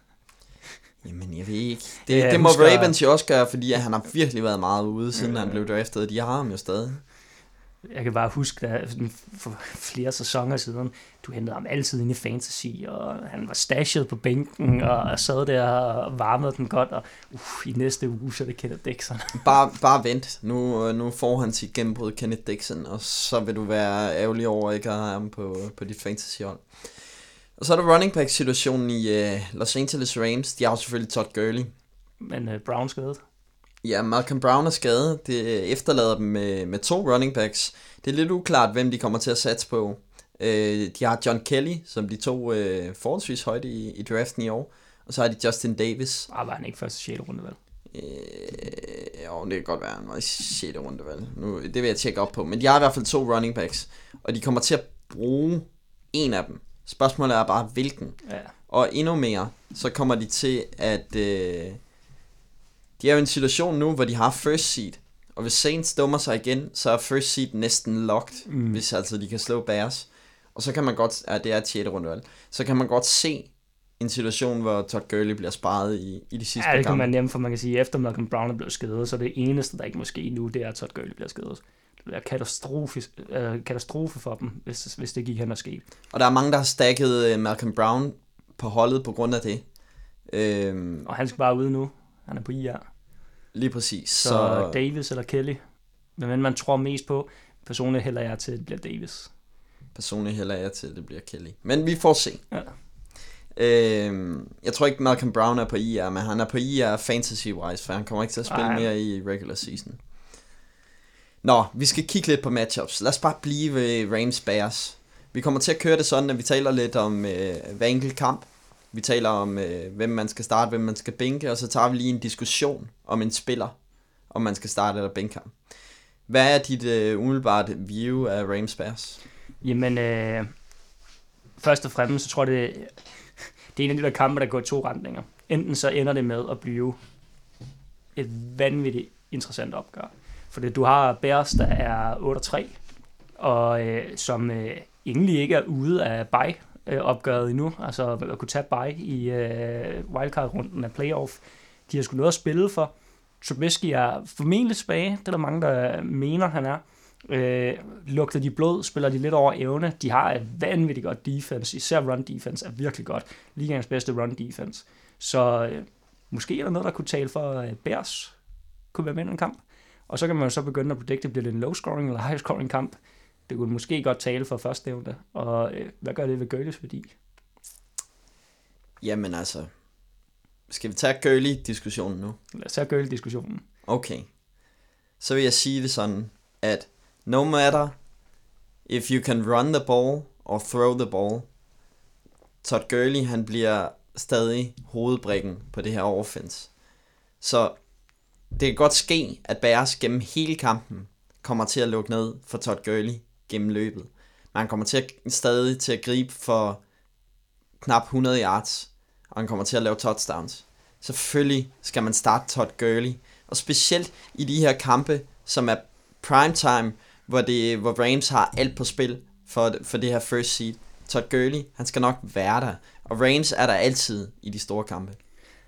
Jamen, jeg ved ikke. Det, ja, det må husker... Ravens jo også gøre, fordi han har virkelig været meget ude, siden ja. han blev draftet. De har ham jo stadig. Jeg kan bare huske, at for flere sæsoner siden, du hentede ham altid ind i fantasy, og han var stashet på bænken, og sad der og varmede den godt, og uh, i næste uge, så er det Kenneth Dixon. bare, bare vent. Nu, nu får han sit gennembrud Kenneth Dixon, og så vil du være ærgerlig over ikke at have ham på, på dit fantasy-hold. Og så er der running back situationen i uh, Los Angeles Rams. De har jo selvfølgelig Todd Gurley. Men uh, Brown skadet. Ja, Malcolm Brown er skadet. Det efterlader dem med, med to running backs. Det er lidt uklart, hvem de kommer til at satse på. Øh, de har John Kelly, som de to øh, forholdsvis højt i, i draften i år. Og så har de Justin Davis. Ah, var han ikke første 6. runde, vel? Øh, jo, det kan godt være, han var i 6. runde, vel? Nu, det vil jeg tjekke op på. Men de har i hvert fald to running backs. Og de kommer til at bruge en af dem. Spørgsmålet er bare, hvilken. Ja. Og endnu mere, så kommer de til at... Øh, de er jo i en situation nu, hvor de har first seed. Og hvis Saints dummer sig igen, så er first seed næsten locked, mm. hvis altså de kan slå Bears. Og så kan man godt, ja, det er et 6. rundevalg, så kan man godt se en situation, hvor Todd Gurley bliver sparet i, i de sidste Ja, det kan man nemt, for man kan sige, efter Malcolm Brown er blevet skadet, så det eneste, der ikke måske nu, det er, at Todd Gurley bliver skadet. Det bliver katastrofe, øh, katastrofe for dem, hvis, hvis det gik hen og skete. Og der er mange, der har stakket uh, Malcolm Brown på holdet på grund af det. Øhm, og han skal bare ud nu. Han er på IR. Lige præcis. Så, så... Davis eller Kelly, hvem man tror mest på. Personligt hælder jeg til, at det bliver Davis. Personligt hælder jeg til, at det bliver Kelly. Men vi får se. Ja. Øhm, jeg tror ikke, Malcolm Brown er på IR, men han er på IR fantasy-wise, for han kommer ikke til at spille Ej. mere i regular season. Nå, vi skal kigge lidt på matchups. Lad os bare blive ved Rams Bears. Vi kommer til at køre det sådan, at vi taler lidt om øh, hver enkelt kamp. Vi taler om, øh, hvem man skal starte, hvem man skal bænke, og så tager vi lige en diskussion om en spiller, om man skal starte eller bænke ham. Hvad er dit øh, umiddelbart view af Rams Bears? Jamen, øh, først og fremmest, så tror jeg, det, det er en af de der kampe, der går i to retninger. Enten så ender det med at blive et vanvittigt interessant opgør. Fordi du har Bears, der er 8-3, og øh, som øh, egentlig ikke er ude af bye øh, opgøret endnu, altså at kunne tage bye i øh, wildcard-runden af playoff. De har sgu noget at spille for. Trubisky er formentlig tilbage, det er der mange, der mener, han er. Øh, lugter de blod, spiller de lidt over evne. De har et vanvittigt godt defense, især run defense er virkelig godt. Ligaens bedste run defense. Så øh, måske er der noget, der kunne tale for øh, Bears kunne være med i en kamp. Og så kan man jo så begynde at predikte, bliver det en low scoring eller high scoring kamp. Det kunne måske godt tale for førstnævnte. Og øh, hvad gør det ved Gurley's værdi? Jamen altså, skal vi tage Gurley-diskussionen nu? Lad os tage Gurley-diskussionen. Okay. Så vil jeg sige det sådan, at no matter if you can run the ball or throw the ball, Todd Gurley, han bliver stadig hovedbrikken på det her offense. Så det kan godt ske, at Bears gennem hele kampen kommer til at lukke ned for Todd Gurley gennem løbet. Men han kommer til at, stadig til at gribe for knap 100 yards, og han kommer til at lave touchdowns. Selvfølgelig skal man starte Todd Gurley, og specielt i de her kampe, som er primetime, hvor, det, hvor Rams har alt på spil for, for det her first seed. Todd Gurley, han skal nok være der, og Rams er der altid i de store kampe.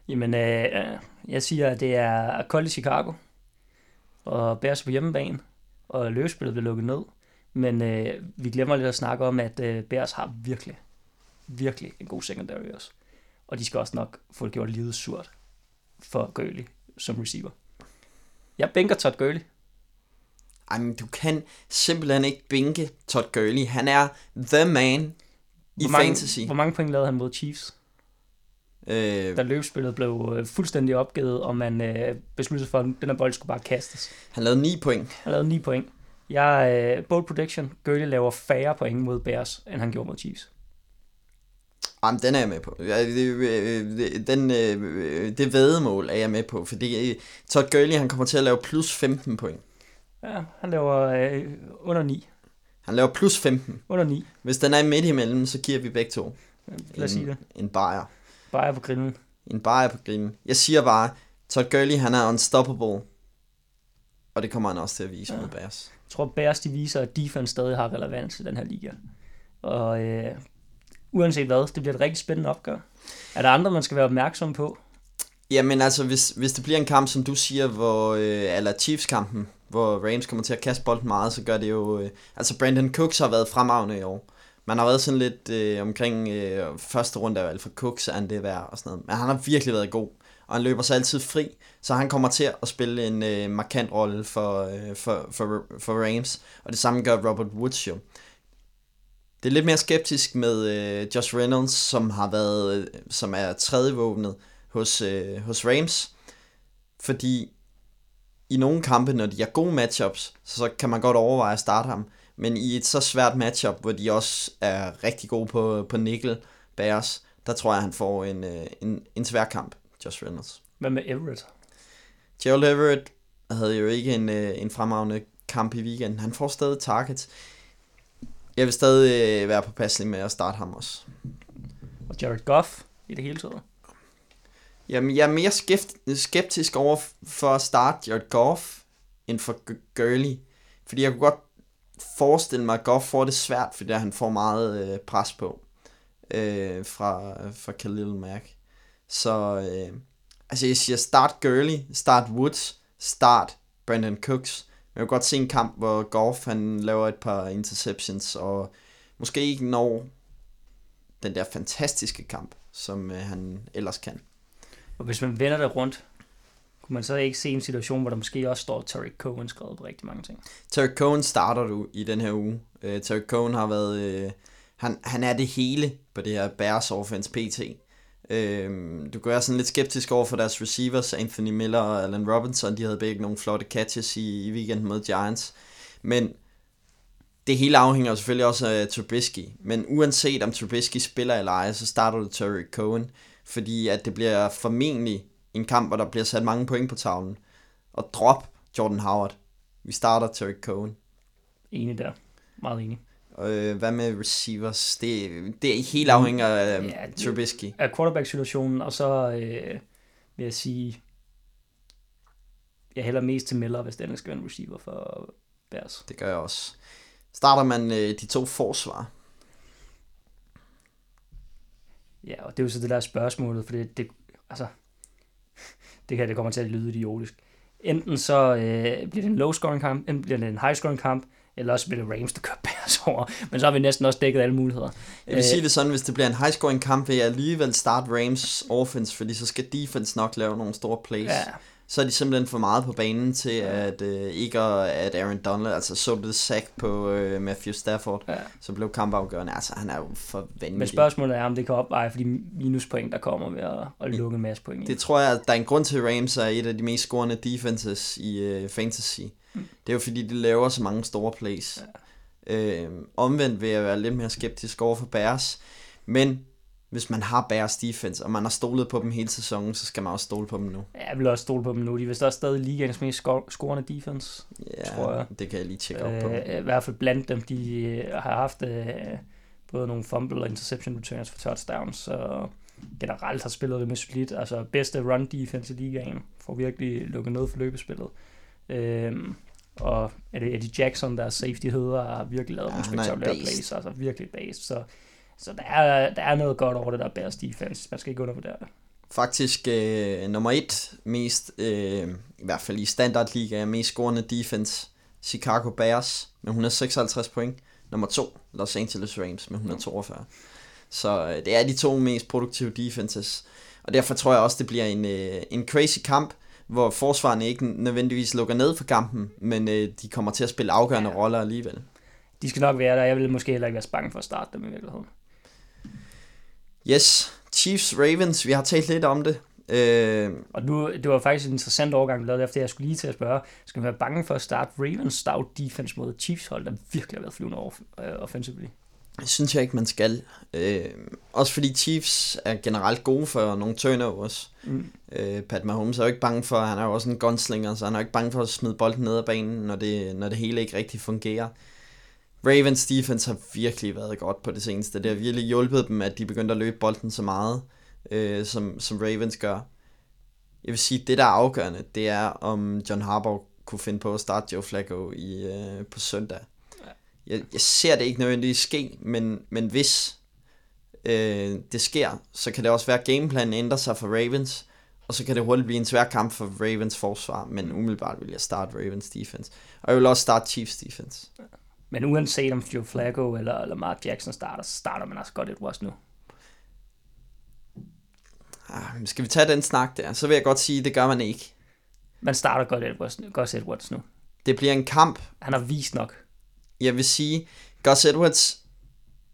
Jamen, øh, øh jeg siger, at det er kold i Chicago, og Bears på hjemmebane, og løbespillet bliver lukket ned. Men øh, vi glemmer lidt at snakke om, at øh, Bears har virkelig, virkelig en god secondary også. Og de skal også nok få det gjort livet surt for Gurley som receiver. Jeg bænker Todd Gurley. Ej, men du kan simpelthen ikke bænke Todd Gurley. Han er the man i Hvor mange, fantasy. hvor mange point lavede han mod Chiefs? Øh, Da løbspillet blev øh, fuldstændig opgivet, og man øh, besluttede for, at den her bold skulle bare kastes. han lavede 9 point. Han lavede 9 point. Jeg, øh, bold prediction, Gurley laver færre point mod Bears, end han gjorde mod Chiefs. Jamen, den er jeg med på. Ja, Den, øh, det vedemål er jeg med på, fordi øh, Todd Gurley, han kommer til at lave plus 15 point. Ja, han laver øh, under 9. Han laver plus 15. Under 9. Hvis den er midt imellem, så giver vi begge to Lad os sige det. en, bajer. Bare på grillen. En bajer på grillen. Jeg siger bare, Todd Gurley, han er unstoppable. Og det kommer han også til at vise ja. mod Bears. Jeg tror, Bears de viser, at defense stadig har relevans i den her liga. Og øh, uanset hvad, det bliver et rigtig spændende opgør. Er der andre, man skal være opmærksom på? Jamen altså, hvis, hvis det bliver en kamp, som du siger, hvor, øh, eller Chiefs-kampen, hvor Rams kommer til at kaste bolden meget, så gør det jo... Øh, altså, Brandon Cooks har været fremragende i år. Man har været sådan lidt øh, omkring øh, første runde af valg for Cooks, er han det værd og sådan noget. Men han har virkelig været god, og han løber sig altid fri, så han kommer til at spille en øh, markant rolle for, øh, for, for, for Rams, og det samme gør Robert Woods jo. Det er lidt mere skeptisk med øh, Josh Reynolds, som har været, øh, som er tredje våbnet hos, øh, hos Rams, fordi i nogle kampe, når de har gode matchups, så kan man godt overveje at starte ham, men i et så svært matchup, hvor de også er rigtig gode på, på nickel Bears, der tror jeg, han får en, øh, en, en svær kamp, Josh Reynolds. Hvad med Everett? Gerald Everett havde jo ikke en, øh, en fremragende kamp i weekenden. Han får stadig targets. Jeg vil stadig øh, være påpasselig med at starte ham også. Og Jared Goff i det hele taget? Jamen, jeg er mere skeptisk over for at starte Jared Goff, end for Gurley. Fordi jeg kunne godt forestille mig, at Goff får det svært, fordi han får meget øh, pres på øh, fra, fra Khalil Mack. Så øh, altså jeg siger start Gurley, start Woods, start Brandon Cooks. Men jeg kunne godt se en kamp, hvor Goff han laver et par interceptions, og måske ikke når den der fantastiske kamp, som øh, han ellers kan. Og hvis man vender det rundt, kunne man så ikke se en situation, hvor der måske også står Tariq Cohen skrevet på rigtig mange ting? Terry Cohen starter du i den her uge. Uh, Terry Cohen har været... Uh, han, han er det hele på det her Bears offense PT. Uh, du kan være sådan lidt skeptisk over for deres receivers, Anthony Miller og Allen Robinson. De havde begge nogle flotte catches i, i weekenden mod Giants. Men det hele afhænger selvfølgelig også af Trubisky. Men uanset om Trubisky spiller eller ej, så starter du Terry Cohen. Fordi at det bliver formentlig en kamp, hvor der bliver sat mange point på tavlen. Og drop Jordan Howard. Vi starter Terry Cohen. Enig der. Meget enig. Øh, hvad med receivers? Det, det helt afhænger af Ja, det- Trubisky. Af quarterback-situationen, og så øh, vil jeg sige, jeg hælder mest til Miller, hvis den skal være en receiver for Bears. Det gør jeg også. Starter man øh, de to forsvar? Ja, og det er jo så det der spørgsmålet, for det, det altså, det her det kommer til at lyde idiotisk. Enten så øh, bliver det en low-scoring kamp, enten bliver det en high-scoring kamp, eller også bliver det Rams, der kører Bears over. Men så har vi næsten også dækket alle muligheder. Jeg vil sige det sådan, hvis det bliver en high scoring kamp, vil jeg alligevel starte Rams offense, fordi så skal defense nok lave nogle store plays. Ja, Så er de simpelthen for meget på banen til, at øh, ikke at, Aaron Donald, altså så det sack på øh, Matthew Stafford, ja. så blev kampafgørende. Altså, han er jo for vanvittig. Men spørgsmålet er, om det kan opveje for de minuspoint, der kommer ved at, at lukke en masse point. Det tror jeg, at der er en grund til, at Rams er et af de mest scorende defenses i øh, fantasy. Det er jo fordi, de laver så mange store plays. Ja. Øh, omvendt vil jeg være lidt mere skeptisk over for Bears. Men hvis man har Bears defense, og man har stolet på dem hele sæsonen, så skal man også stole på dem nu. Ja, jeg vil også stole på dem nu. De er vist også stadig ligaens mest sco- scorende defense. Ja, Tror jeg. det kan jeg lige tjekke op på. Øh, I hvert fald blandt dem, de øh, har haft øh, både nogle fumble og interception returns for touchdowns, så generelt har spillet det med solidt. Altså bedste run defense i ligaen, får virkelig lukket noget for løbespillet. Øhm, og er det Eddie Jackson, der er safety hedder, har virkelig lavet Ja, nogle han er spektakulære plays, altså virkelig based. Så, så der, er, der er noget godt over det der Bears defense. Man skal ikke undervurdere det. Faktisk øh, nummer et mest, øh, i hvert fald i standardliga, mest scorende defense, Chicago Bears med 156 point. Nummer to, Los Angeles Rams med 142. Så øh, det er de to mest produktive defenses. Og derfor tror jeg også, det bliver en, øh, en crazy kamp, hvor forsvarerne ikke nødvendigvis lukker ned for kampen, men øh, de kommer til at spille afgørende Ja. roller alligevel. De skal nok være der. Jeg vil måske heller ikke være så bange for at starte dem i virkeligheden. Yes, Chiefs Ravens, vi har talt lidt om det. Øh, Og nu, det var faktisk en interessant overgang, du lavede, efter jeg skulle lige til at spørge, skal man være bange for at starte Ravens stout defense mod Chiefs hold, der virkelig har været flyvende over øh, offensively? Synes jeg ikke, man skal. Øh, også fordi Chiefs er generelt gode for nogle turnovers. Mm. Øh, Pat Mahomes er jo ikke bange for, han er jo også en gunslinger, så han er jo ikke bange for at smide bolden ned ad banen, når det, når det hele ikke rigtig fungerer. Ravens defense har virkelig været godt på det seneste. Det har virkelig hjulpet dem, at de begyndte at løbe bolden så meget, øh, som, som Ravens gør. Jeg vil sige, det der er afgørende, det er, om John Harbaugh kunne finde på at starte Joe Flacco i, øh, på søndag. Jeg, jeg ser det ikke nødvendigvis ske, men, men hvis øh, det sker, så kan det også være, at gameplanen ændrer sig for Ravens, og så kan det hurtigt blive en svær kamp for Ravens forsvar, men umiddelbart vil jeg starte Ravens defense. Og jeg vil også starte Chiefs defense. Men uanset om Joe Flacco eller Lamar Jackson starter, så starter man altså godt et West nu. Ah, skal vi tage den snak der? Så vil jeg godt sige, at det gør man ikke. Man starter godt Edwards, Gus Edwards nu. Det bliver en kamp. Han har vist nok. Jeg vil sige, Gus Edwards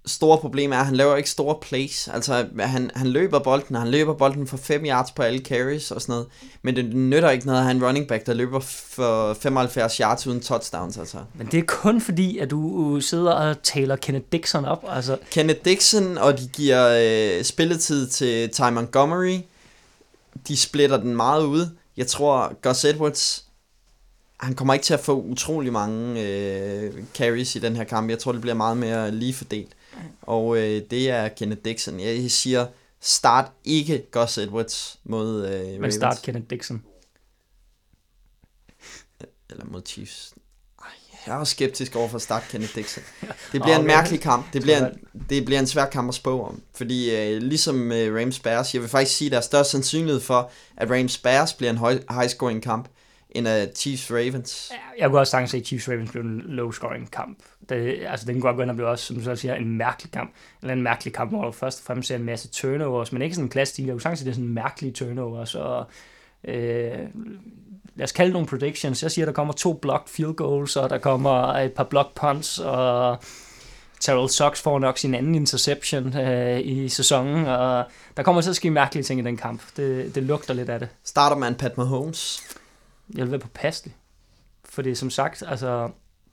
store problem er, at han laver ikke store plays. Altså, han, han løber bolden, og han løber bolden for 5 yards på alle carries og sådan noget. Men det nytter ikke noget at have en running back, der løber for 75 yards uden touchdowns, altså. Men det er kun fordi, at du sidder og taler Kenneth Dixon op. Altså, Kenneth Dixon, og de giver øh, spilletid til Ty Montgomery. De splitter den meget ud. Jeg tror, Gus Edwards, han kommer ikke til at få utrolig mange øh, carries i den her kamp. Jeg tror, det bliver meget mere lige fordelt. Og øh, det er Kenneth Dixon. Jeg siger, start ikke Gus Edwards mod øh, men Ravens. start Kenneth Dixon. Eller mod Chiefs. Ej, jeg er også skeptisk over for at starte Kenneth Dixon. Det bliver Åh, en men- mærkelig kamp. Det bliver en, det bliver en svær kamp at spå om. Fordi øh, ligesom øh, Rams Bears, jeg vil faktisk sige, at der er større sandsynlighed for, at Rams Bears bliver en høj, high scoring kamp, end at Chiefs Ravens. Ja, Jeg kunne også sagtens se, at Chiefs Ravens blev en low-scoring kamp. Det, altså, den kunne godt gå ind og blive også, som du så siger, en mærkelig kamp. Eller en mærkelig kamp, hvor du først og fremmest ser en masse turnovers, men ikke sådan en klassisk. Jeg kunne sagtens at det er sådan en mærkelig turnovers. Og, øh, lad os kalde nogle predictions. Jeg siger, at der kommer to blocked field goals, og der kommer et par blocked punts, og Terrell Sox får nok sin anden interception øh, i sæsonen, og der kommer til at ske mærkelige ting i den kamp. Det, det lugter lidt af det. Starter man Pat Mahomes? Jeg vil være påpasselig. Fordi som sagt, altså,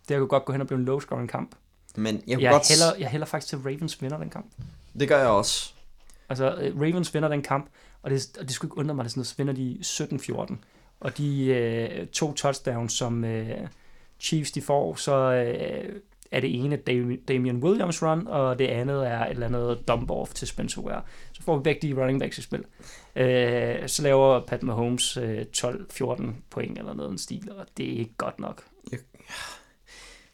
det kunne godt gå hen og blive en low-scoring kamp. Men jeg Jeg, godt... hælder, jeg hælder faktisk til, at Ravens vinder den kamp. Det gør jeg også. Altså, øh, Ravens vinder den kamp, og det, og det skulle ikke undre mig, at sådan noget, så vinder de 17-14. Og de øh, to touchdowns, som øh, Chiefs de får, så øh, er det ene Dam- Damian Williams run, og det andet er et eller andet dump off til Spencer Ware. Får vi begge de running backs i spil. Øh, så laver Pat Mahomes øh, 12-14 point eller noget den stil, og det er ikke godt nok.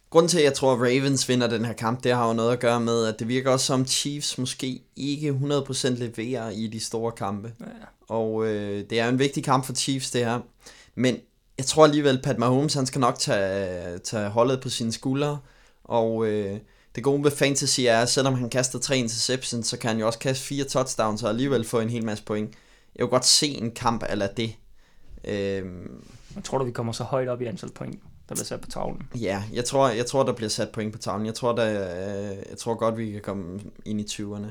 Grunden til, at jeg tror, at Ravens vinder den her kamp, det har jo noget at gøre med, at det virker også som Chiefs måske ikke 100% leverer i de store kampe. Ja. Og øh, det er jo en vigtig kamp for Chiefs, det her. Men jeg tror alligevel, Pat Mahomes, han skal nok tage, tage holdet på sine skuldre. Og øh, det gode ved fantasy er, at selvom han kaster tre interceptions, så kan han jo også kaste fire touchdowns og alligevel få en hel masse point. Jeg vil godt se en kamp eller det. Øh, Jeg tror du, vi kommer så højt op i antal point, der bliver sat på tavlen? Ja, jeg tror, jeg tror, der bliver sat point på tavlen. Jeg tror, der, øh, jeg tror godt, vi kan komme ind i 20'erne.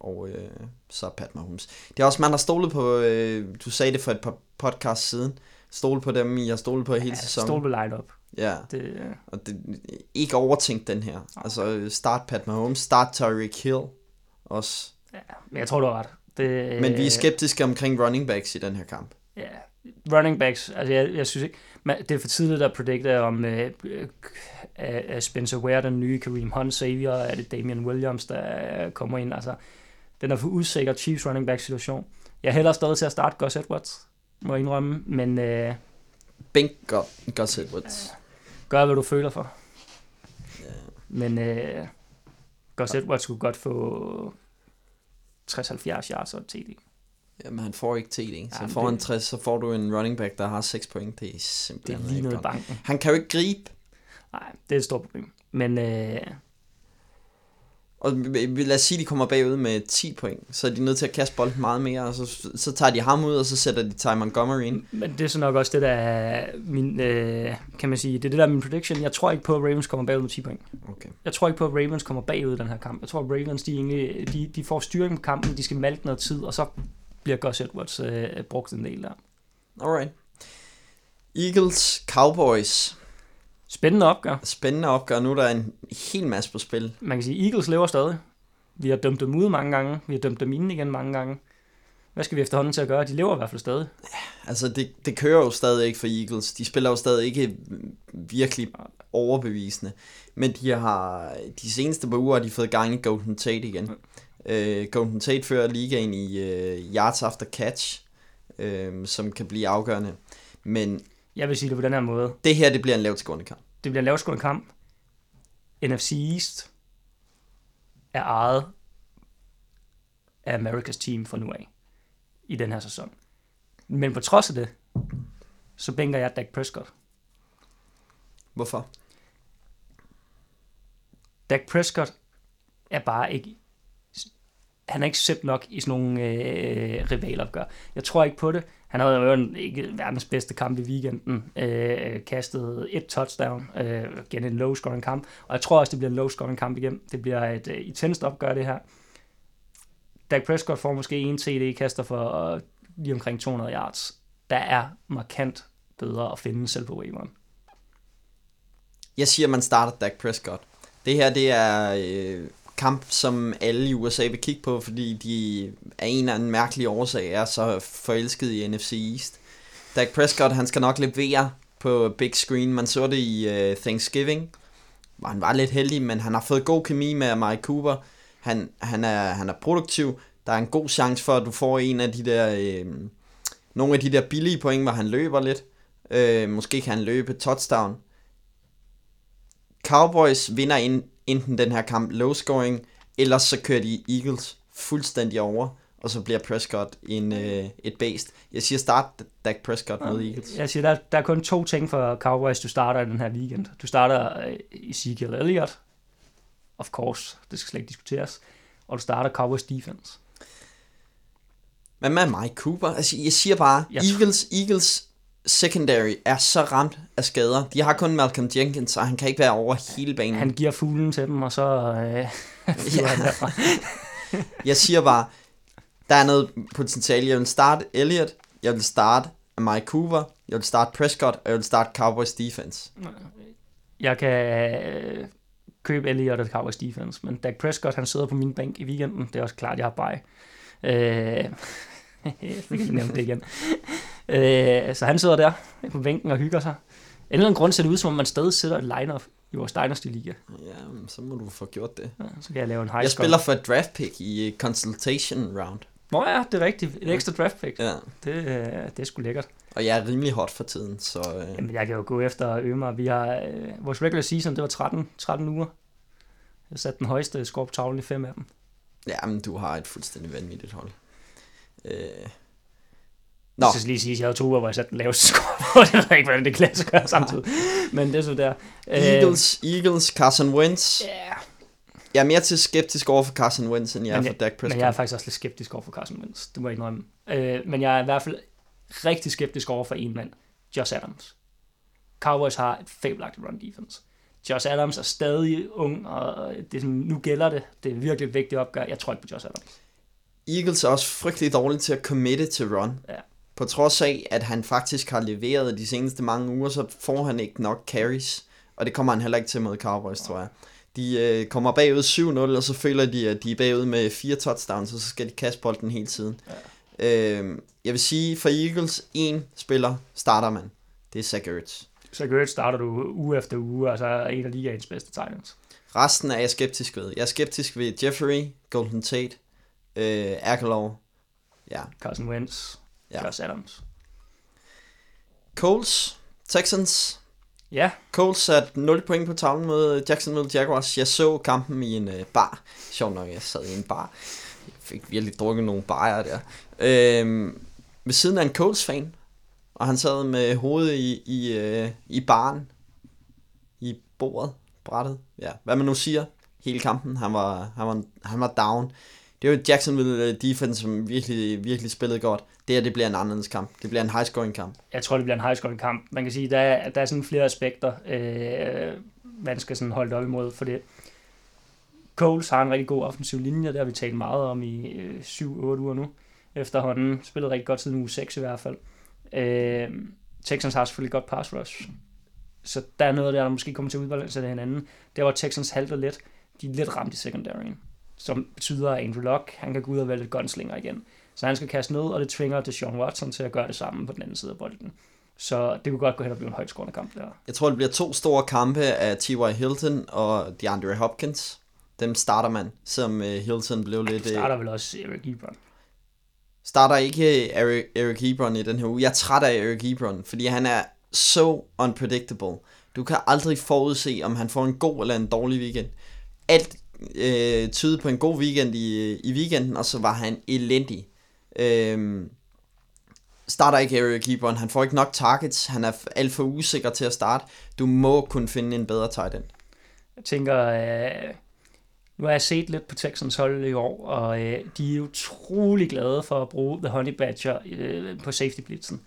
Og øh, så Pat Mahomes. Det er også, man har stolet på, øh, du sagde det for et par podcast siden, stole på dem, I har stolet på hele Ja, sæsonen. stol på line-up. Ja, Det, øh, og det, ikke overtænkt den her. Altså, start Pat Mahomes, start Tyreek Hill også. Men jeg tror, du har ret. Det, Men vi er skeptiske omkring running backs i den her kamp. Ja, running backs, altså jeg, jeg synes ikke, man, det er for tidligt at predikte om øh, øh, er Spencer Ware den nye Kareem Hunt savior, er det Damian Williams, der kommer ind, altså den er for usikker Chiefs running back situation. Jeg hælder stadig til at starte Gus Edwards, må jeg indrømme, men øh, Bink Gu- Gus Edwards. gør hvad du føler for. Men øh, Gus Edwards skulle godt få 60-70 yards og TD. Jamen, han får ikke TD. Så Jamen, får han det- 60, så får du en running back, der har 6 point. Det er Det simpelthen er lige noget banken. Han kan jo ikke gribe. Nej, det er et stort problem. Men øh, Og lad os sige, at de kommer bagud med 10 point. Så er de nødt til at kaste bolden meget mere. Og så, så tager de ham ud, og så sætter de Ty Montgomery ind. Men det er så nok også det, der er min, øh, kan man sige, det er det der er min prediction. Jeg tror ikke på, at Ravens kommer bagud med 10 point. Okay. Jeg tror ikke på, at Ravens kommer bagud i den her kamp. Jeg tror, at Ravens, de, egentlig, de, de får styring på kampen, de skal malke noget tid, og så bliver Gus Edwards øh, brugt en del der. Alright. Eagles, Cowboys. Spændende opgør. Spændende opgør. Nu er der en hel masse på spil. Man kan sige, at Eagles lever stadig. Vi har dømt dem ud mange gange. Vi har dømt dem ind igen mange gange. Hvad skal vi efterhånden til at gøre? De lever i hvert fald stadig. Altså, det, det kører jo stadig ikke for Eagles. De spiller jo stadig ikke virkelig overbevisende. Men de har de seneste par uger har de fået gang i Golden Tate igen. Uh, Golden Tate fører ligaen i uh, yards after catch, uh, som kan blive afgørende. Men Jeg vil sige det på den her måde. det her, det bliver en lavt skårende kamp. Det bliver en lavskårende kamp. NFC East er ejet af America's team fra nu af i den her sæson. Men på trods af det, så bænker jeg Dak Prescott. Hvorfor? Dak Prescott er bare ikke han er ikke sæt nok i sådan nogle øh, rivalopgør. Jeg tror ikke på det. Han havde jo en, ikke verdens bedste kamp i weekenden. Øh, kastet et touchdown. Øh, igen en low scoring kamp. Og jeg tror også, det bliver en low scoring kamp igen. Det bliver et øh, intenst opgør, det her. Dak Prescott får måske en TD-kaster for øh, lige omkring 200 yards. Der er markant bedre at finde selv på waveren. Jeg siger, man starter Dak Prescott. Det her, det er øh, kamp, som alle i USA vil kigge på, fordi de af en eller anden mærkelig årsag er så forelsket i NFC East. Dak Prescott, han skal nok levere på big screen. Man så det i uh, Thanksgiving, hvor han var lidt heldig, men han har fået god kemi med Mike Cooper. Han, han, er, han er produktiv. Der er en god chance for, at du får en af de der... Øh, nogle af de der billige point, hvor han løber lidt. Øh, måske kan han løbe touchdown. Cowboys vinder ind, enten den her kamp low scoring, eller så kører de Eagles fuldstændig over, og så bliver Prescott en, øh, et based. Jeg siger start Dak Prescott mod Eagles. Jeg siger, der, der er kun to ting for Cowboys, du starter i den her weekend. Du starter øh, Ezekiel Elliott, of course, det skal slet ikke diskuteres, og du starter Cowboys defense. Men med Mike Cooper, altså jeg siger bare, Jeg Eagles, Eagles secondary er så ramt af skader. De har kun Malcolm Jenkins, og han kan ikke være over hele banen. Han giver fuglen til dem, og så øh, flyver han. Jeg siger bare, der er noget potentiale. Jeg vil starte Elliott, jeg vil starte Mike Cooper, jeg vil starte Prescott, og jeg vil starte Cowboys defense. Jeg kan øh, købe Elliott og Cowboys defense, men Dak Prescott, han sidder på min bænk i weekenden. Det er også klart, jeg har bye. Øh, fik ikke nævnt det igen. Øh, så han sidder der på bænken og hygger sig. En eller anden grund ser det ud, som om man stadig sætter et line-up i vores Dynasty Liga. Ja, så må du få gjort det. Ja, så kan jeg lave en high Jeg score. spiller for et draft pick i uh, consultation round. Nå ja, det er rigtigt. Et ekstra draft pick. Ja. Det, øh, det er sgu lækkert. Og jeg er rimelig hot for tiden, så øh, Jamen, jeg kan jo gå efter at øve mig. Vi har, øh, vores regular season, det var 13, 13 uger. Jeg satte den højeste score på tavlen i fem af dem. ja, men du har et fuldstændig vanvittigt hold. Øh, Nå. Så skal lige sige, at jeg havde to uger, hvor jeg satte den laveste score på. det ved jeg ikke, hvordan det kan lade sig gøre samtidig. Men det er så der. Eagles, Eagles, Carson Wentz. Øh, ja, Jeg er mere til skeptisk over for Carson Wentz, end jeg er Men for Dak men Prescott. jeg er faktisk også lidt skeptisk over for Carson Wentz. Det må jeg indrømme. Øh, men jeg er i hvert fald rigtig skeptisk over for en mand. Josh Adams. Cowboys har et fabelagtigt run defense. Josh Adams er stadig ung, og det er sådan, nu gælder det. Det er virkelig et vigtigt opgør. Jeg tror ikke på Josh Adams. Eagles er også frygtelig dårlige til at committe til run. Ja. På trods af, at han faktisk har leveret de seneste mange uger, så får han ikke nok carries. Og det kommer han heller ikke til mod Cowboys, tror jeg. De øh, kommer bagud 7-0, og så føler de, at de er bagud med fire touchdowns, og så skal de kaste bolden hele tiden. Ja. Øh, jeg vil sige, for Eagles, en spiller starter man. Det er Zach Ertz. Så Gertz starter du uge efter uge, altså en af ligaens bedste Titans. Resten er jeg skeptisk ved. Jeg er skeptisk ved Jeffrey, Golden Tate, øh, Aguilar, ja. Carson Wentz, Ja. Josh Adams. Coles, Texans. Ja, Coles satte 0 point på tavlen mod Jacksonville Jaguars. Jeg så kampen i en øh, bar. Sjovt nok, jeg sad i en bar. Jeg fik virkelig drukket nogle bajer der. Øhm, ved siden af en Coles-fan. Og han sad med hovedet i, i, øh, i baren. I bordet, brættet. Ja, hvad man nu siger. Hele kampen. Han var, han var, han var down. Det var Jacksonville øh, defense, som virkelig, virkelig spillede godt. Det her, det bliver en anderledes kamp. Det bliver en high-scoring kamp. jeg tror, det bliver en high scoring kamp. Man kan sige, der er, der er sådan flere aspekter, øh, man skal sådan holde op imod, for det. Coles har en rigtig god offensiv linje, det har vi talt meget om i øh, 7-8 uger nu, efterhånden. Spillet rigtig godt siden uge 6 i hvert fald. Øh, Texans har selvfølgelig godt pass rush, så der er noget der, der måske kommer til at udbalancere det hinanden. Der var Texans halter lidt, de er lidt ramt i secondaryen, som betyder, at Andrew Luck, han kan gå ud og vælge et gunslinger igen. Så han skal kaste ned, og det tvinger Deshaun Watson til at gøre det samme på den anden side af bolden. Så det kunne godt gå hen og blive en højt scorende kamp der. Jeg tror, det bliver to store kampe af T.Y. Hilton og DeAndre Hopkins. Dem starter man, som uh, Hilton blev lidt... Det Uh, starter vel også Eric Ebron. starter ikke Eric, Eric Ebron i den her uge. Jeg er træt af Eric Ebron, fordi han er så unpredictable. Du kan aldrig forudse, om han får en god eller en dårlig weekend. Alt øh, tyde på en god weekend i, i weekenden, og så var han elendig. Øh, starter ikke area keeperen, Han får ikke nok targets. Han er alt for usikker til at starte. Du må kunne finde en bedre tight end. Jeg tænker, øh, nu har jeg set lidt på Texans hold i år, og øh, de er utrolig glade for at bruge The Honey Badger øh, på safety blitzen,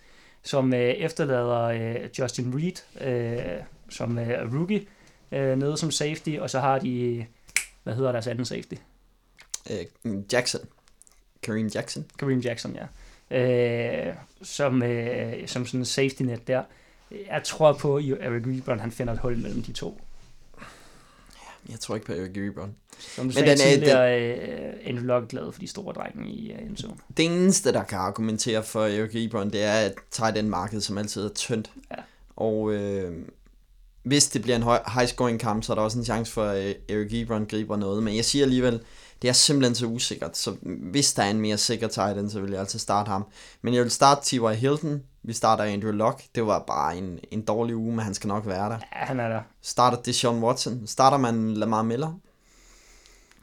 som øh, efterlader øh, Justin Reed, øh, som øh, rookie, øh, nede som safety, og så har de, hvad hedder deres anden safety? Øh, Jackson. Kareem Jackson. Kareem Jackson, ja. Øh, som, øh, som sådan en safety net der. Jeg tror på, at Eric Ebron, han finder et hul mellem de to. Jeg tror ikke på Eric Ebron. Som du Men sagde den er- tidligere, øh, Andrew Luck glad for de store drenge i uh, endzone. Det eneste, der kan argumentere for Eric Ebron, det er, at tight end marked som altid er tyndt. Ja. Og øh, hvis det bliver en høj, high-scoring kamp, så er der også en chance for, at Eric Ebron griber noget. Men jeg siger alligevel, det er simpelthen så usikkert. Så hvis der er en mere sikker tight end, så vil jeg altid starte ham. Men jeg vil starte T.Y. Hilton. Vi starter Andrew Luck. Det var bare en, en dårlig uge, men han skal nok være der. Ja, han er der. Starter Deshaun Watson. Starter man Lamar Miller.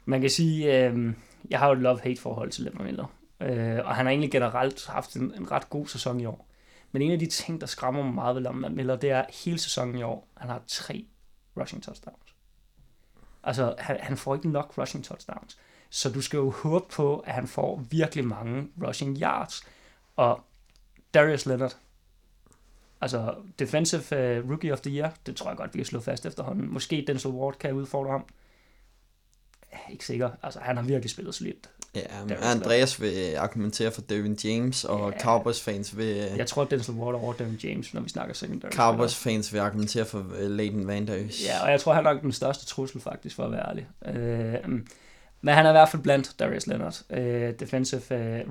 Man kan sige, øh, jeg har jo et love-hate forhold til Lemmer Miller. Øh, og han har egentlig generelt haft en, en ret god sæson i år. Men en af de ting, der skræmmer mig meget ved Lamar Miller, det er hele sæsonen i år, han har tre rushing touchdowns. Altså, han, han får ikke nok rushing touchdowns. Så du skal jo håbe på, at han får virkelig mange rushing yards. Og Darius Leonard, altså defensive uh, rookie of the year, det tror jeg godt, vi kan slå fast efterhånden. Måske Denzel Ward kan udfordre ham. Jeg er Ikke sikker. Altså, han har virkelig spillet solidt. Ja, Andreas vil argumentere for Devin James, og Ja. Cowboys fans vil... Jeg tror, Denzel Ward er over Devin James, når vi snakker secondary. Cowboys fans vil argumentere for uh, Leighton Van. Ja, og jeg tror, han er nok den største trussel, faktisk, for at være ærlig. Øh, men han er i hvert fald blandt Darius Leonard, øh, Defensive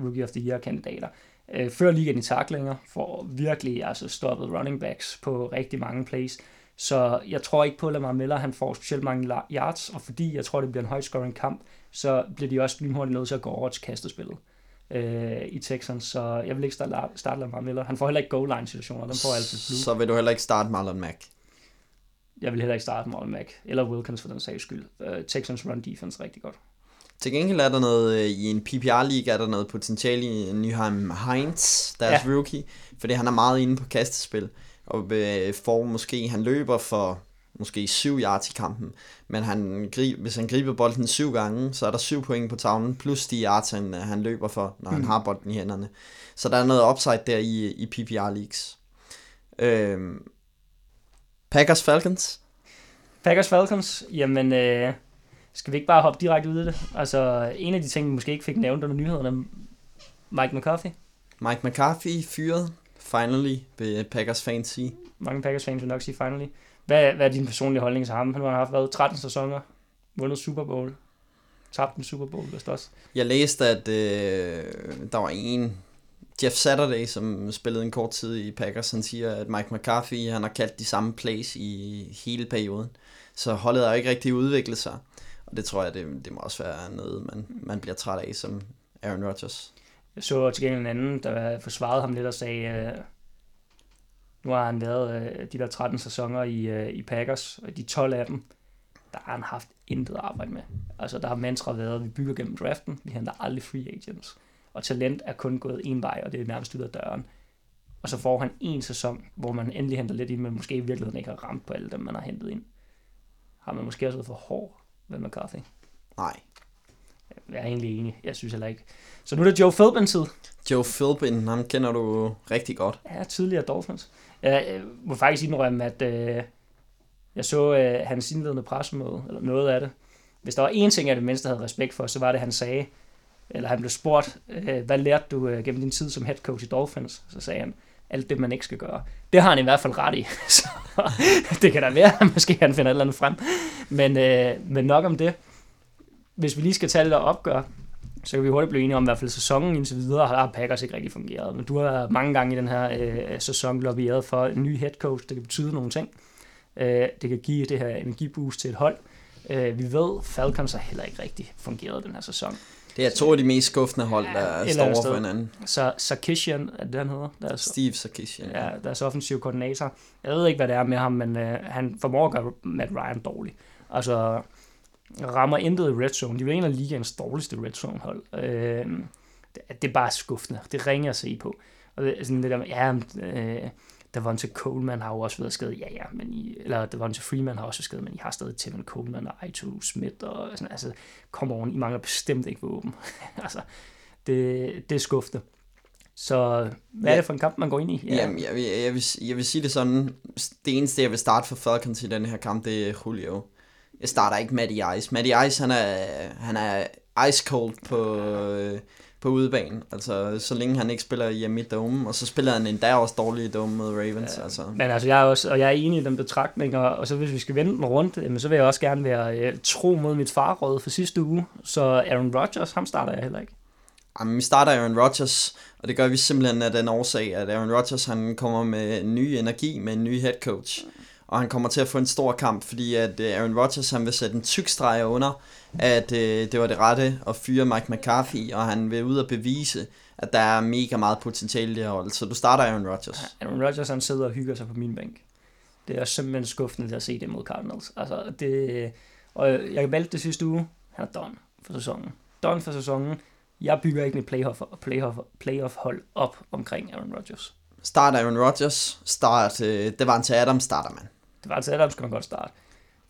Rookie of the Year-kandidater. Øh, før ligaen i taklinger, får virkelig altså, stoppet running backs på rigtig mange plays. Så jeg tror ikke på, at Lamar Miller han får specielt mange yards, og fordi jeg tror, det bliver en højscoring kamp, så bliver de også lynhurtigt nødt til at gå over til kastespillet øh, i Texans. Så jeg vil ikke starte, starte Lamar Miller. Han får heller ikke goal line situationer, dem får altid blue. Så vil du heller ikke starte Marlon Mack. Jeg vil heller ikke starte Marlon Mack, eller Wilkins for den sags skyld. Uh, Texans run defense rigtig godt. Til gengæld er der noget, øh, i en PPR-liga er der noget potentiale i Nyheim Heinz, deres. Ja. rookie, fordi han er meget inde på kastespil, og øh, får måske, han løber for måske 7 yards i kampen, men han grib, hvis han griber bolden syv gange, så er der 7 point på tavlen, plus de yards, han, han løber for, når han Mm. har bolden i hænderne. Så der er noget upside der i, i PPR-leagues. Øhm, Packers Falcons? Packers Falcons, jamen øh, skal vi ikke bare hoppe direkte ud i det? Altså en af de ting, vi måske ikke fik nævnt under nyhederne, Mike McCarthy. Mike McCarthy fyret, finally, ved Packers fans sige. Mange Packers fans vil nok sige finally. Hvad, hvad er din personlige holdning til ham? Han har haft været 13 sæsoner. vundet Super Bowl, tabt en Super Bowl, vist også. Jeg læste, at øh, der var en, Jeff Saturday, som spillede en kort tid i Packers, han siger, at Mike McCarthy han har kaldt de samme plays i hele perioden. Så holdet har ikke rigtig udviklet sig. Og det tror jeg, det, det må også være noget, man, man bliver træt af som Aaron Rodgers. Jeg så til gengæld en anden, der forsvarede ham lidt og sagde, øh, nu har han været øh, de der 13 sæsoner i, øh, i Packers, og de 12 af dem, der har han haft intet arbejde med. Altså der har mantra været, at vi bygger gennem draften, vi henter aldrig free agents. Og talent er kun gået en vej, og det er nærmest ud af døren. Og så får han en sæson, hvor man endelig henter lidt ind, men måske i virkeligheden ikke har ramt på alle dem, man har hentet ind. Har man måske også været for hård ved McCarthy? Nej. Jeg er egentlig enig. Jeg synes heller ikke. Så nu er det Joe Philbin tid. Joe Philbin, ham kender du rigtig godt. Ja, tidligere Dolphins. Jeg må faktisk indrømme, at øh, jeg så øh, hans indledende pressemøde, eller noget af det. Hvis der var én ting, jeg det mindste havde respekt for, så var det, han sagde, eller han blev spurgt, øh, hvad lærte du øh, gennem din tid som head coach i Dolphins? Så sagde han, alt det, man ikke skal gøre. Det har han i hvert fald ret i. Så det kan da være, at måske han finder et eller andet frem. Men, øh, men nok om det. Hvis vi lige skal tage det der opgør, så kan vi hurtigt blive enige om, i hvert fald sæsonen indtil videre har Packers ikke rigtig fungeret. Men du har mange gange i den her øh, sæson lobbyeret for en ny head coach, der kan betyde nogle ting. Øh, det kan give det her energiboost til et hold. Øh, vi ved, Falcons har heller ikke rigtig fungeret den her sæson. Det er to af de mest skuffende hold, der ja, står over for hinanden. Så Sarkisian, er det han hedder? Deres, Steve Sarkisian. Ja, deres offensiv koordinator. Jeg ved ikke, hvad det er med ham, men øh, han formår at gøre Matt Ryan dårlig. Altså, rammer intet i red zone. De er en af ligaens dårligste red zone hold. Øh, det, det er bare skuffende. Det ringer at se på. Og det, sådan det der med, ja, øh, Devonta Coleman har jo også været skadet, ja ja, men I, eller Devonta Freeman har også været skadet, men I har stadig Tevin Coleman og Ito Smith, og sådan, altså, kom on, I mangler bestemt ikke våben. altså, det, det er skuffende. Så hvad ja. er det for en kamp, man går ind i? Ja. Jamen, jeg, vil, jeg, vil, jeg vil sige det sådan, det eneste, jeg vil starte for Falcons i den her kamp, det er Julio. Jeg starter ikke Matty Ice. Matty Ice, han er, han er ice cold på, øh, på udebane. Altså, så længe han ikke spiller hjemme i Dome, og så spiller han endda også dårligt i Dome mod Ravens. Ja, altså. Men altså, jeg er, også, og jeg er enig i den betragtning, og, og så hvis vi skal vende den rundt, jamen, så vil jeg også gerne være uh, tro mod mit farråd for sidste uge. Så Aaron Rodgers, ham starter jeg heller ikke. Jamen, vi starter Aaron Rodgers, og det gør vi simpelthen af den årsag, at Aaron Rodgers han kommer med ny energi, med en ny head coach. Og han kommer til at få en stor kamp, fordi at øh, Aaron Rodgers han vil sætte en tyk streg under, at øh, det var det rette at fyre Mike McCarthy, og han vil ud og bevise, at der er mega meget potentiale i det her hold. Så du starter Aaron Rodgers. Aaron Rodgers han sidder og hygger sig på min bænk. Det er simpelthen skuffende at se det mod Cardinals. Altså, det, og jeg valgte det sidste uge. Han er done for sæsonen. Done for sæsonen. Jeg bygger ikke et playoff, playoff, playoff hold op omkring Aaron Rodgers. Start Aaron Rodgers. Start, øh, det var en til Adams, starter man. Det var en til Adams, kan man godt starte.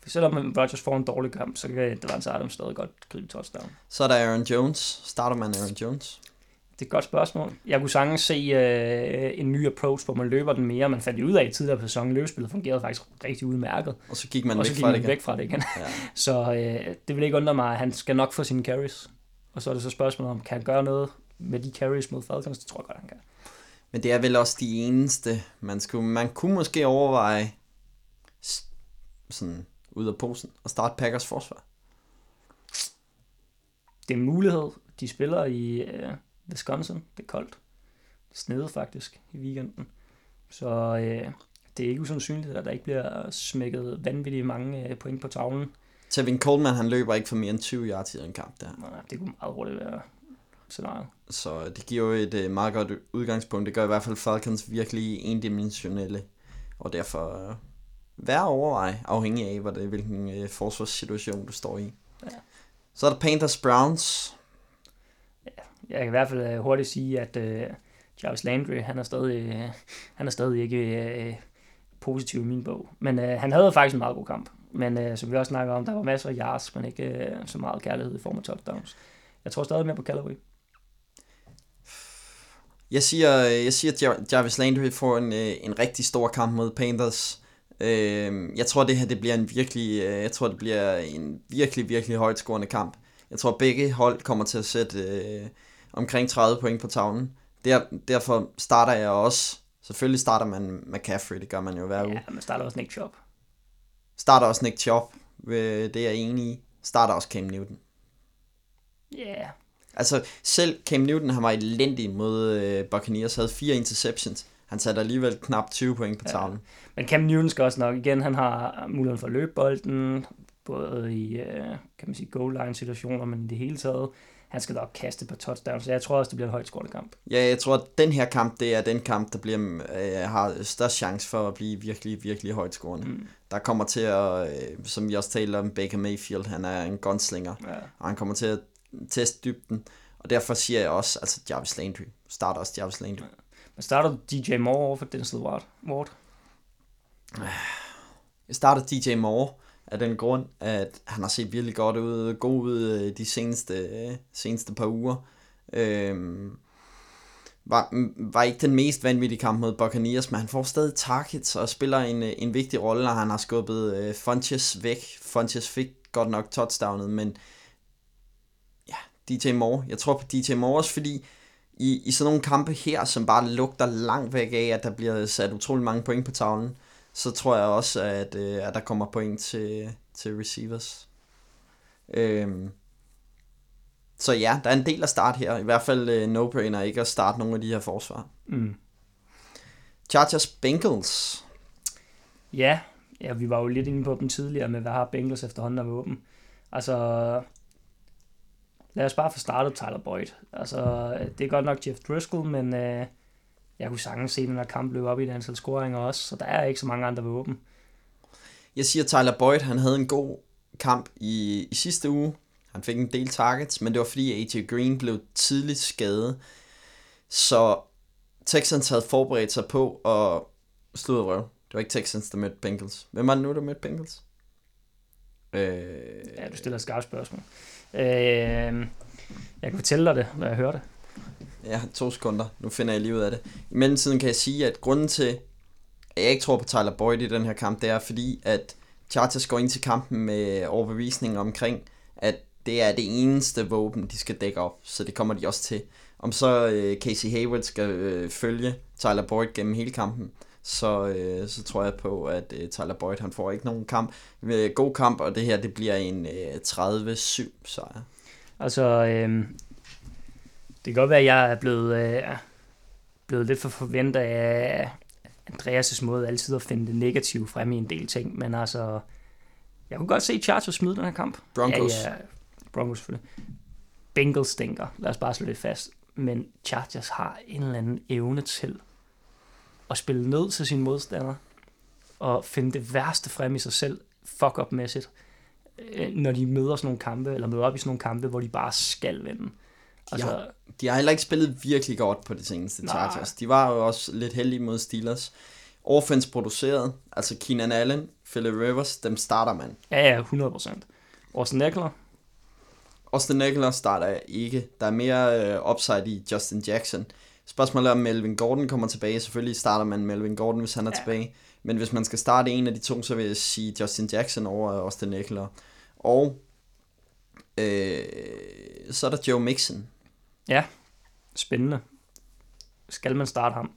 For selvom Rodgers får en dårlig kamp, så kan det var en Adams stadig godt gribe touchdown. Så er der Aaron Jones. Starter man Aaron Jones? Det er et godt spørgsmål. Jeg kunne sagtens se øh, en ny approach, hvor man løber den mere. Man fandt ud af i tidligere på sæsonen, løbespillet fungerede faktisk rigtig udmærket. Og så gik man, og så gik man væk fra det igen. Ja. så øh, det vil ikke undre mig, at han skal nok få sine carries. Og så er det så spørgsmålet om, kan han gøre noget med de carries mod Falcons? Det tror jeg godt, han kan. Men det er vel også de eneste, man skulle, man kunne måske overveje sådan ud af posen og starte Packers forsvar. Det er en mulighed. De spiller i uh, Wisconsin. Det er koldt. Det snede faktisk i weekenden. Så uh, det er ikke usandsynligt, at der ikke bliver smækket vanvittigt mange uh, point på tavlen. Tevin Coleman, han løber ikke for mere end 20 yards i den kamp der. Nej, det kunne meget hurtigt være scenarie. Så det giver jo et uh, meget godt udgangspunkt. Det gør i hvert fald Falcons virkelig endimensionelle. Og derfor uh, værd at overveje, afhængig af, hvad det, hvilken øh, forsvarssituation du står i. Ja. Så er der Panthers Browns. Ja, jeg kan i hvert fald øh, hurtigt sige, at øh, Jarvis Landry, han er stadig, øh, han er stadig ikke øh, positiv i min bog. Men øh, han havde faktisk en meget god kamp. Men øh, som vi også snakker om, der var masser af yards, men ikke øh, så meget kærlighed i form af touchdowns. Jeg tror stadig mere på Callaway. Jeg siger, jeg siger at Jarvis Landry får en, øh, en rigtig stor kamp mod Panthers. Øh, jeg tror, det her det bliver en virkelig, øh, jeg tror, det bliver en virkelig, virkelig højt scorende kamp. Jeg tror, begge hold kommer til at sætte øh, omkring 30 point på tavlen. Der, derfor starter jeg også, selvfølgelig starter man McCaffrey, det gør man jo hver uge. Ja, man starter også Nick Chop. Starter også Nick Chop, øh, det er jeg enig i. starter også Cam Newton. Ja, yeah. Altså, selv Cam Newton, han var elendig mod øh, Buccaneers, havde fire interceptions. Han satte alligevel knap 20 point på tavlen. men Cam Newton skal også nok igen, han har muligheden for at løbe bolden, både i, øh, kan man sige, goal line situationer, men i det hele taget, han skal nok kaste på touchdowns, så jeg tror også, det bliver en højt scoret kamp. Ja, jeg tror, at den her kamp, det er den kamp, der bliver, øh, har størst chance for at blive virkelig, virkelig højt scorende. Mm. Der kommer til at, øh, som vi også talte om, Baker Mayfield, han er en gunslinger, Ja. og han kommer til at teste dybden. Og derfor siger jeg også, altså Jarvis Landry, starter også Jarvis Landry. Men starter du DJ Moore over for Denzel Ward? Jeg starter DJ Moore af den grund, at han har set virkelig godt ud, god ud øh, de seneste, øh, seneste par uger. Øhm, var, var ikke den mest vanvittige kamp mod Buccaneers, men han får stadig targets og spiller en, øh, en vigtig rolle, når han har skubbet øh, Funches væk. Funches fik godt nok touchdownet, men ja, DJ Moore. Jeg tror på DJ Moore også, fordi i, i sådan nogle kampe her, som bare lugter langt væk af, at der bliver sat utrolig mange point på tavlen, så tror jeg også, at, øh, at der kommer point til, til receivers. Øhm. Så ja, der er en del at starte her. I hvert fald øh, no-brainer ikke at starte nogle af de her forsvar. Mm. Chargers Bengals. Ja, ja, vi var jo lidt inde på dem tidligere med, hvad har Bengals efterhånden af våben. Altså, lad os bare få startet Tyler Boyd. Altså, det er godt nok Jeff Driscoll, men øh, jeg kunne sagtens se her kamp løbe op i et antal scoringer også, så der er ikke så mange andre våben. Jeg siger Tyler Boyd, han havde en god kamp i, i sidste uge. Han fik en del targets, men det var fordi AJ Green blev tidligt skadet. Så Texans havde forberedt sig på at slå røv. Det var ikke Texans, der mødte Bengals. Hvem var det nu, der mødte Bengals? Øh, Ja, du stiller et skarpt spørgsmål. Øh, jeg kan fortælle dig det, når jeg hører det. Ja, to sekunder. Nu finder jeg lige ud af det. I mellemtiden kan jeg sige, at grunden til, at jeg ikke tror på Tyler Boyd i den her kamp, det er fordi, at Chargers går ind til kampen med overbevisning omkring, at det er det eneste våben, de skal dække op. Så det kommer de også til. Om så øh, Casey Hayward skal øh, følge Tyler Boyd gennem hele kampen, så, øh, så tror jeg på, at øh, Tyler Boyd han får ikke nogen kamp. Øh, god kamp, og det her det bliver en øh, 30-7 sejr. Altså, øh, det kan godt være, at jeg er blevet, øh, blevet lidt for forventet af Andreas' måde altid at finde det negative frem i en del ting, men altså, jeg kunne godt se Chargers smide den her kamp. Broncos. Ja, ja, Broncos selvfølgelig. Bengals stinker, lad os bare slå det fast. Men Chargers har en eller anden evne til at spille ned til sine modstandere, og finde det værste frem i sig selv, fuck up-mæssigt, øh, når de møder sådan nogle kampe, eller møder op i sådan nogle kampe, hvor de bare skal vinde. Altså, Ja. De har heller ikke spillet virkelig godt på det seneste Nej. Chargers. De var jo også lidt heldige mod Steelers. Offense produceret, altså Keenan Allen, Philip Rivers, dem starter man. ja, ja, 100%. Austin Eckler, Austin Eckler starter jeg ikke. Der er mere øh, upside i Justin Jackson. Spørgsmålet er, om Melvin Gordon kommer tilbage. Selvfølgelig starter man Melvin Gordon, hvis han er Ja. ja. tilbage. Men hvis man skal starte en af de to, så vil jeg sige Justin Jackson over Austin Eckler. Og øh, så er der Joe Mixon. spændende. Skal man starte ham?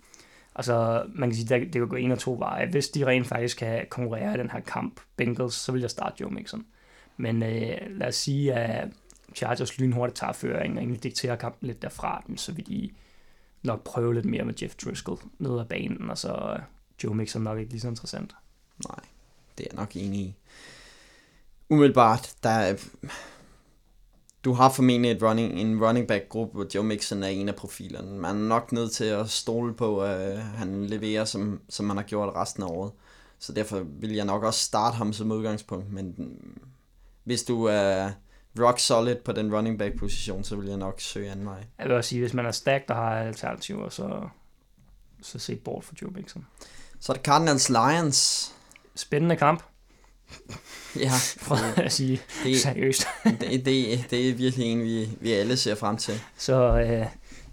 Altså, man kan sige, at det kan gå en af to veje. Hvis de rent faktisk kan konkurrere i den her kamp, Bengals, så vil jeg starte Joe Mixon. Men øh, lad os sige, at Chargers lynhurtigt tager føringen og egentlig dikterer kampen lidt derfra, men så vil de nok prøve lidt mere med Jeff Driscoll ned ad banen, og så øh, Joe Mixon nok ikke lige så interessant. Nej, det er jeg nok enig i. Umiddelbart, der er, du har formentlig et running, en running back gruppe, hvor Joe Mixon er en af profilerne. Man er nok nødt til at stole på, at øh, han leverer, som, som han har gjort resten af året. Så derfor vil jeg nok også starte ham som udgangspunkt, men mm, hvis du er rock solid på den running back position, så vil jeg nok søge anden vej. Jeg vil også sige, hvis man er stacked og har alternativer, så, så se bort for Joe Mixon. Så er det Cardinals Lions. Spændende kamp, Ja, for at sige det, seriøst. det, det, det er virkelig en, vi, vi alle ser frem til. Så øh,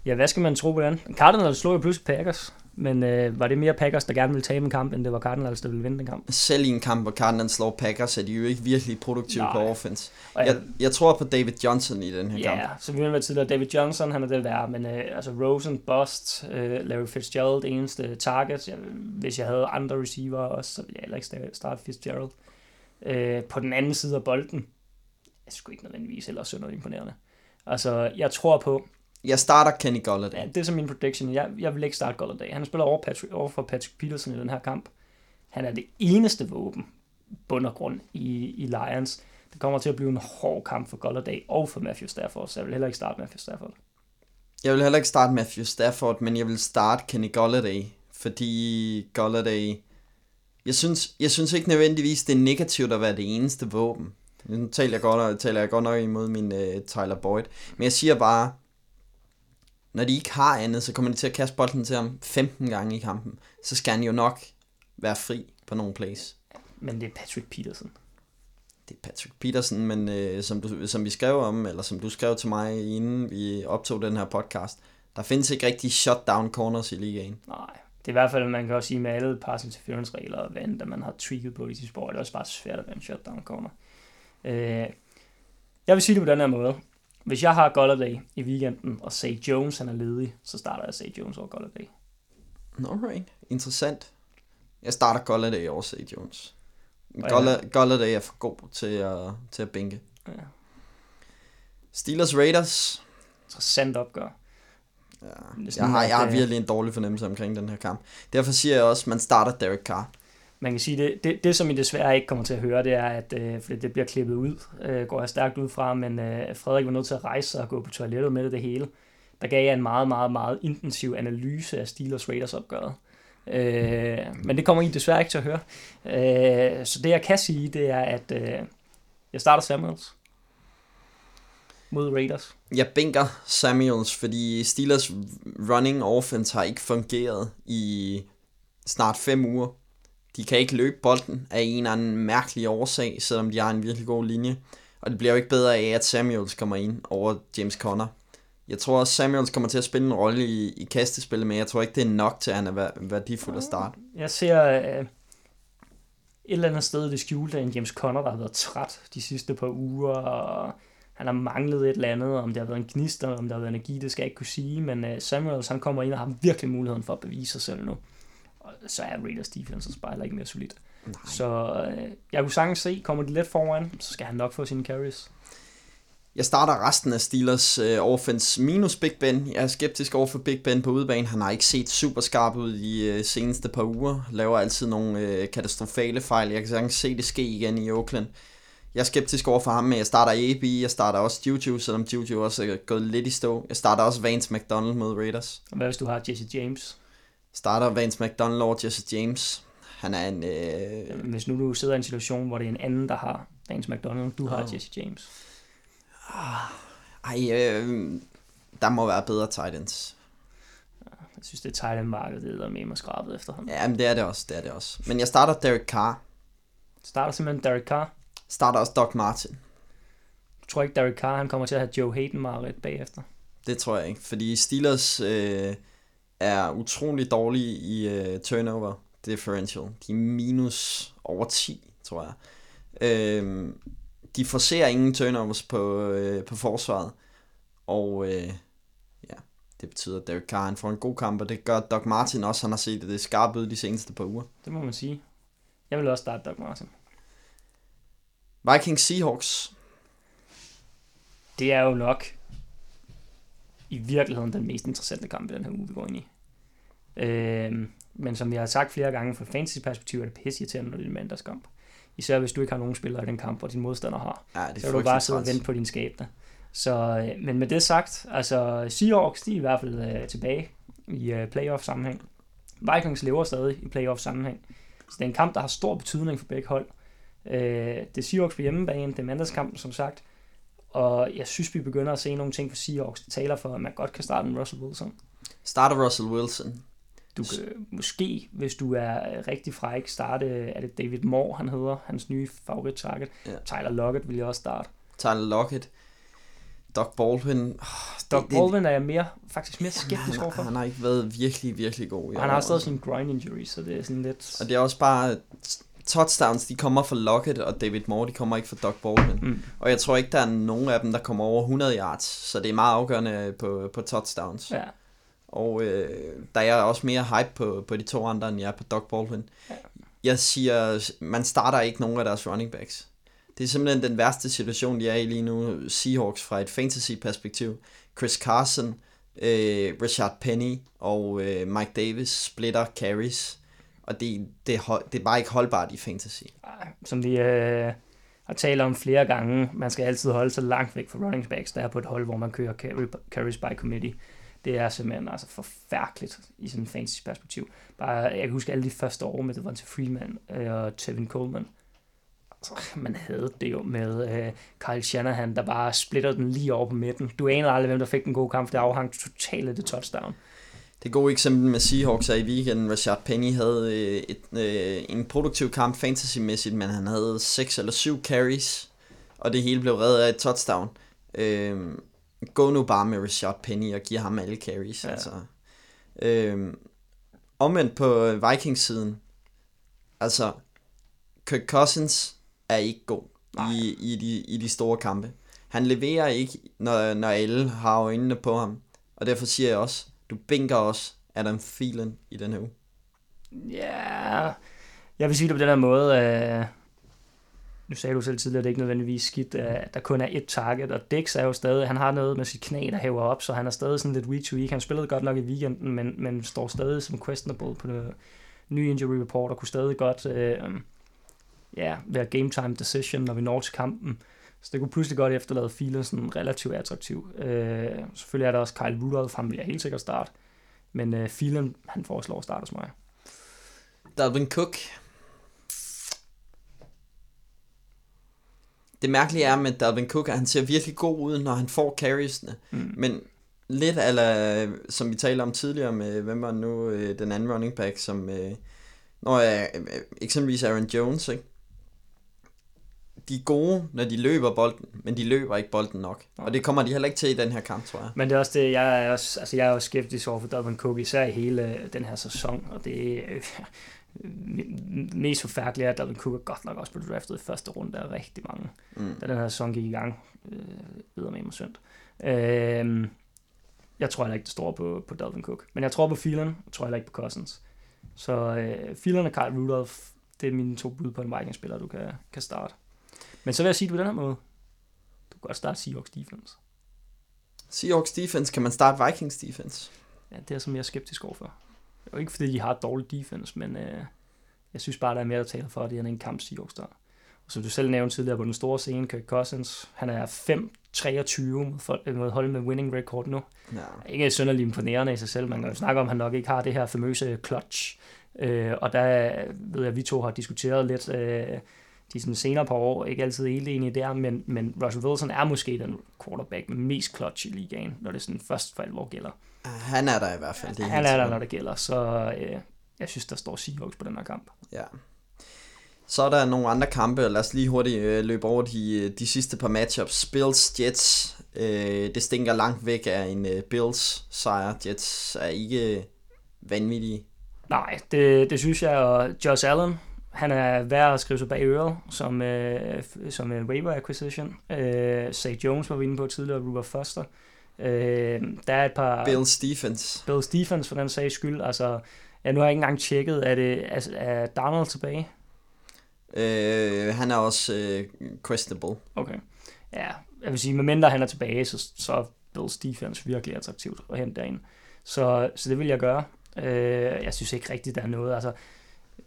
ja, hvad skal man tro på den? Cardinals slog jo pludselig Packers, men øh, var det mere Packers, der gerne ville tabe en kamp, end det var Cardinals, der ville vinde den kamp? selv i en kamp, hvor Cardinals slår Packers, er de jo ikke virkelig produktive Nej. på offense. Jeg, jeg tror på David Johnson i den her Ja, kamp. som vi har været tidligere, David Johnson, han er det værd, men øh, altså Rosen, Bust, øh, Larry Fitzgerald, eneste target. Jeg, hvis jeg havde andre receiver også, så ville jeg heller ikke sta- starte Fitzgerald. Øh, på den anden side af bolden, er sgu ikke nødvendigvis heller synderligt imponerende. Altså, jeg tror på, Jeg starter Kenny Golladay. Ja, det er så min prediction. Jeg, jeg vil ikke starte Golladay. Han spiller over, Patrick, over for Patrick Peterson i den her kamp. Han er det eneste våben, bund og grund, i, i Lions. Det kommer til at blive en hård kamp for Golladay og for Matthew Stafford, så jeg vil heller ikke starte Matthew Stafford. Jeg vil heller ikke starte Matthew Stafford, men jeg vil starte Kenny Golladay, fordi Golladay... Jeg synes, jeg synes ikke nødvendigvis, det er negativt at være det eneste våben. Nu taler jeg godt, taler jeg godt nok imod min uh, Tyler Boyd. Men jeg siger bare, når de ikke har andet, så kommer de til at kaste bolden til ham 15 gange i kampen. Så skal han jo nok være fri på nogle plays. Men det er Patrick Peterson. Det er Patrick Peterson, men øh, som, du, som vi skrev om, eller som du skrev til mig, inden vi optog den her podcast, der findes ikke rigtig shutdown corners i ligaen. Nej, det er i hvert fald, man kan også sige med alle pass interference regler og hvad end, man har tweaked på i sit sport, det er også bare svært at være en shutdown corner. Øh, jeg vil sige det på den her måde. Hvis jeg har Golladay i weekenden, og Say Jones han er ledig, så starter jeg Say Jones over Golladay. Alright, interessant. Jeg starter Golladay over Say Jones. Og Golla- Golladay er for god til at, til at bænke. Ja. Steelers Raiders. Interessant opgør. Ja, jeg, har, jeg har øh, virkelig en dårlig fornemmelse omkring den her kamp. Derfor siger jeg også, at man starter Derek Carr. Man kan sige, det, det, det som I desværre ikke kommer til at høre, det er, at øh, fordi det bliver klippet ud, øh, går jeg stærkt ud fra, men øh, Frederik var nødt til at rejse sig og gå på toilettet med det, det hele. Der gav jeg en meget, meget, meget intensiv analyse af Steelers Raiders opgøret. Øh, men det kommer I desværre ikke til at høre. Øh, så det jeg kan sige, det er, at øh, jeg starter Samuels mod Raiders. Jeg bænker Samuels, fordi Steelers running offense har ikke fungeret i snart fem uger. De kan ikke løbe bolden af en eller anden mærkelig årsag, selvom de har en virkelig god linje. Og det bliver jo ikke bedre af, at Samuels kommer ind over James Conner. Jeg tror også, Samuels kommer til at spille en rolle i, i kastespillet, men jeg tror ikke, det er nok til, at han er værdifuld at starte. Jeg ser øh, et eller andet sted i det skjulte af en James Conner, der har været træt de sidste par uger, og han har manglet et eller andet, om det har været en gnist, eller om der har været energi, det skal jeg ikke kunne sige, men øh, Samuels, han kommer ind og har virkelig muligheden for at bevise sig selv nu. Så er Raiders defense også bare heller ikke mere solidt. Nej. Så øh, jeg kunne sagtens se, kommer de lidt foran, så skal han nok få sine carries. Jeg starter resten af Steelers øh, offense minus Big Ben. Jeg er skeptisk over for Big Ben på udebane. Han har ikke set super skarp ud de øh, seneste par uger. Laver altid nogle øh, katastrofale fejl. Jeg kan sagtens se det ske igen i Oakland. Jeg er skeptisk over for ham, men jeg starter AB. Jeg starter også Juju, selvom Juju også er gået lidt i stå. Jeg starter også Vance McDonald mod Raiders. Hvad hvis du har Jesse James? Starter Vance McDonald over Jesse James. Han er en... Øh, Hvis nu du sidder i en situation, hvor det er en anden, der har Vance McDonald, du har Åh. Jesse James. ej, øh, der må være bedre tight ends. Jeg synes, det er tight end markedet, det er med mig skrabet efterhånden. Ja, men det er det også, det er det også. Men jeg starter Derek Carr. Starter simpelthen Derek Carr. Starter også Doc Martin. Jeg tror ikke, Derek Carr han kommer til at have Joe Hayden meget bagefter. Det tror jeg ikke, fordi Steelers øh, er utrolig dårlige i øh, turnover differential. De er minus over 10, tror jeg. Øh, de forser ingen turnovers på, øh, på forsvaret, og øh, ja, det betyder, at Derek Carr han får en god kamp, og det gør Doc Martin også. Han har set det skarpt ud de seneste par uger. Det må man sige. Jeg vil også starte Doug Martin. Vikings Seahawks. Det er jo nok i virkeligheden den mest interessante kamp i den her uge, vi går ind i. Øhm, men som jeg har sagt flere gange, fra fantasy-perspektiv er det pisse irriterende, når det er en mandagskamp. Især hvis du ikke har nogen spillere i den kamp, hvor din modstander har. Ja, det er Så vil du bare sidde og vente på din skæbne. Så, øh, men med det sagt, altså Seahawks, de er i hvert fald øh, tilbage i øh, playoff-sammenhæng. Vikings lever stadig i playoff-sammenhæng. Så det er en kamp, der har stor betydning for begge hold. Øh, det er Seahawks på hjemmebane, det er mandagskampen, som sagt. Og jeg synes, vi begynder at se nogle ting for Seahawks, der taler for, at man godt kan starte en Russell Wilson. Starter Russell Wilson. Du kan måske, hvis du er rigtig fræk, starte, er det David Moore, han hedder, hans nye favorit-target. Ja. Tyler Lockett vil jeg også starte. Tyler Lockett. Doc Baldwin. Oh, Doug Baldwin er jeg mere, faktisk mere skeptisk overfor. han har ikke været virkelig, virkelig god. Og han har stadig sin groin injury, så det er sådan lidt... Og det er også bare, touchdowns, de kommer fra Lockett og David Moore, de kommer ikke fra Doc Baldwin. Mm. Og jeg tror ikke, der er nogen af dem, der kommer over 100 yards, så det er meget afgørende på, på touchdowns. Ja, Og øh, der er jeg også mere hype på, på de to andre, end jeg er på Doc Baldwin. Ja. Jeg siger, man starter ikke nogen af deres running backs. Det er simpelthen den værste situation, de er i lige nu, Seahawks fra et fantasy-perspektiv. Chris Carson, øh, Richard Penny og øh, Mike Davis splitter carries, og det, det, det er bare ikke holdbart i fantasy. Som vi øh, har talt om flere gange, man skal altid holde sig langt væk fra running backs, der er på et hold, hvor man kører carry, carries by committee. Det er simpelthen altså forfærdeligt i sådan en fantasy perspektiv. Bare, jeg kan huske alle de første år med Devonta Freeman øh, og Tevin Coleman. Altså, man havde det jo med øh, Kyle Shanahan, der bare splitter den lige over på midten. Du anede aldrig, hvem der fik den gode kamp. Det afhang totalt af det touchdown. Det gode eksempel med Seahawks er i weekenden, Rashad Penny havde øh, et, øh, en produktiv kamp fantasymæssigt, men han havde 6 eller 7 carries, og det hele blev reddet af et touchdown. Øh, gå nu bare med Rashad Penny og giv ham alle carries. Ja. Altså. Øh, omvendt på Vikings-siden, altså Kirk Cousins er ikke god i, i, de, i de store kampe. Han leverer ikke, når, når alle har øjnene på ham. Og derfor siger jeg også, du binker også Adam Thielen i den her uge. Ja, jeg vil sige det på den her måde. Øh, nu sagde du selv tidligere, at det ikke nødvendigvis skidt, øh, at der kun er et target, og Dix er jo stadig, han har noget med sit knæ, der hæver op, så han er stadig sådan lidt week to week. Han spillede godt nok i weekenden, men, men står stadig som questionable på det nye injury report, og kunne stadig godt øh, ja, være game time decision, når vi når til kampen. Så det kunne pludselig godt efterlade filen sådan relativt attraktiv. Øh, selvfølgelig er der også Kyle Rudolph, han bliver helt sikkert start. Men øh, filen, han foreslår at starte hos mig. Dalvin Cook. Det mærkelige er med Dalvin Cook, at han ser virkelig god ud, når han får carriesne. Mm. Men lidt ala, som vi talte om tidligere med, hvem var nu øh, den anden running back, som... Øh, når jeg, øh, eksempelvis Aaron Jones, ikke? De er gode, når de løber bolden, men de løber ikke bolden nok. Og det kommer de heller ikke til i den her kamp, tror jeg. Men det er også det, jeg er også, altså jeg er også skeptisk over for Dalvin Cook, især i hele den her sæson, og det er øh, mest forfærdeligt er, at Dalvin Cook er godt nok også blevet draftet i første runde af rigtig mange, mm. da den her sæson gik i gang. Øh, videre med mig synd. Øh, jeg tror heller ikke, det står på, på Dalvin Cook. Men jeg tror på Phelan, jeg tror heller ikke på Cousins. Så øh, Phelan og Kyle Rudolph, det er mine to bud på en Vikings-spiller, du kan, kan starte. Men så vil jeg sige det på den her måde. Du kan godt starte Seahawks defense. Seahawks defense, kan man starte Vikings defense? Ja, det er som jeg er skeptisk overfor. Det er jo ikke fordi, de har et dårligt defense, men øh, jeg synes bare, der er mere, der taler for, at det er en kamp Seahawks der. Og som du selv nævnte tidligere på den store scene, Kirk Cousins, han er 5-23 mod, mod hold med winning record nu. Ja. Ikke synderligt imponerende i sig selv. Man kan jo snakke om, at han nok ikke har det her famøse clutch. Øh, og der ved jeg, at vi to har diskuteret lidt, øh, de sådan senere par år ikke altid helt enige der, men, men Russell Wilson er måske den quarterback med mest clutch i ligaen, når det sådan først for alvor gælder. Han er der i hvert fald. Det han er der, når det gælder, så øh, jeg synes, der står Seahawks på den her kamp. Ja. Så er der nogle andre kampe, lad os lige hurtigt øh, løbe over de, de sidste par matchups. Bills, Jets, øh, det stinker langt væk af en øh, Bills sejr. Jets er ikke vanvittige. Nej, det, det synes jeg, og Josh Allen, han er værd at skrive sig bag øret som, øh, som en waiver acquisition. Øh, Zay Jones var vi inde på tidligere, Ruber Foster. Øh, der er et par... Bill Stephens. Bill Stephens for den sags skyld. Altså, ja, nu har jeg ikke engang tjekket, er, det, er, er Donald tilbage? Øh, han er også øh, questionable. Okay. Ja, jeg vil sige, medmindre han er tilbage, så, så er Bill Stephens virkelig attraktivt at hente derind. Så, så det vil jeg gøre. Øh, jeg synes ikke rigtigt, der er noget. Altså,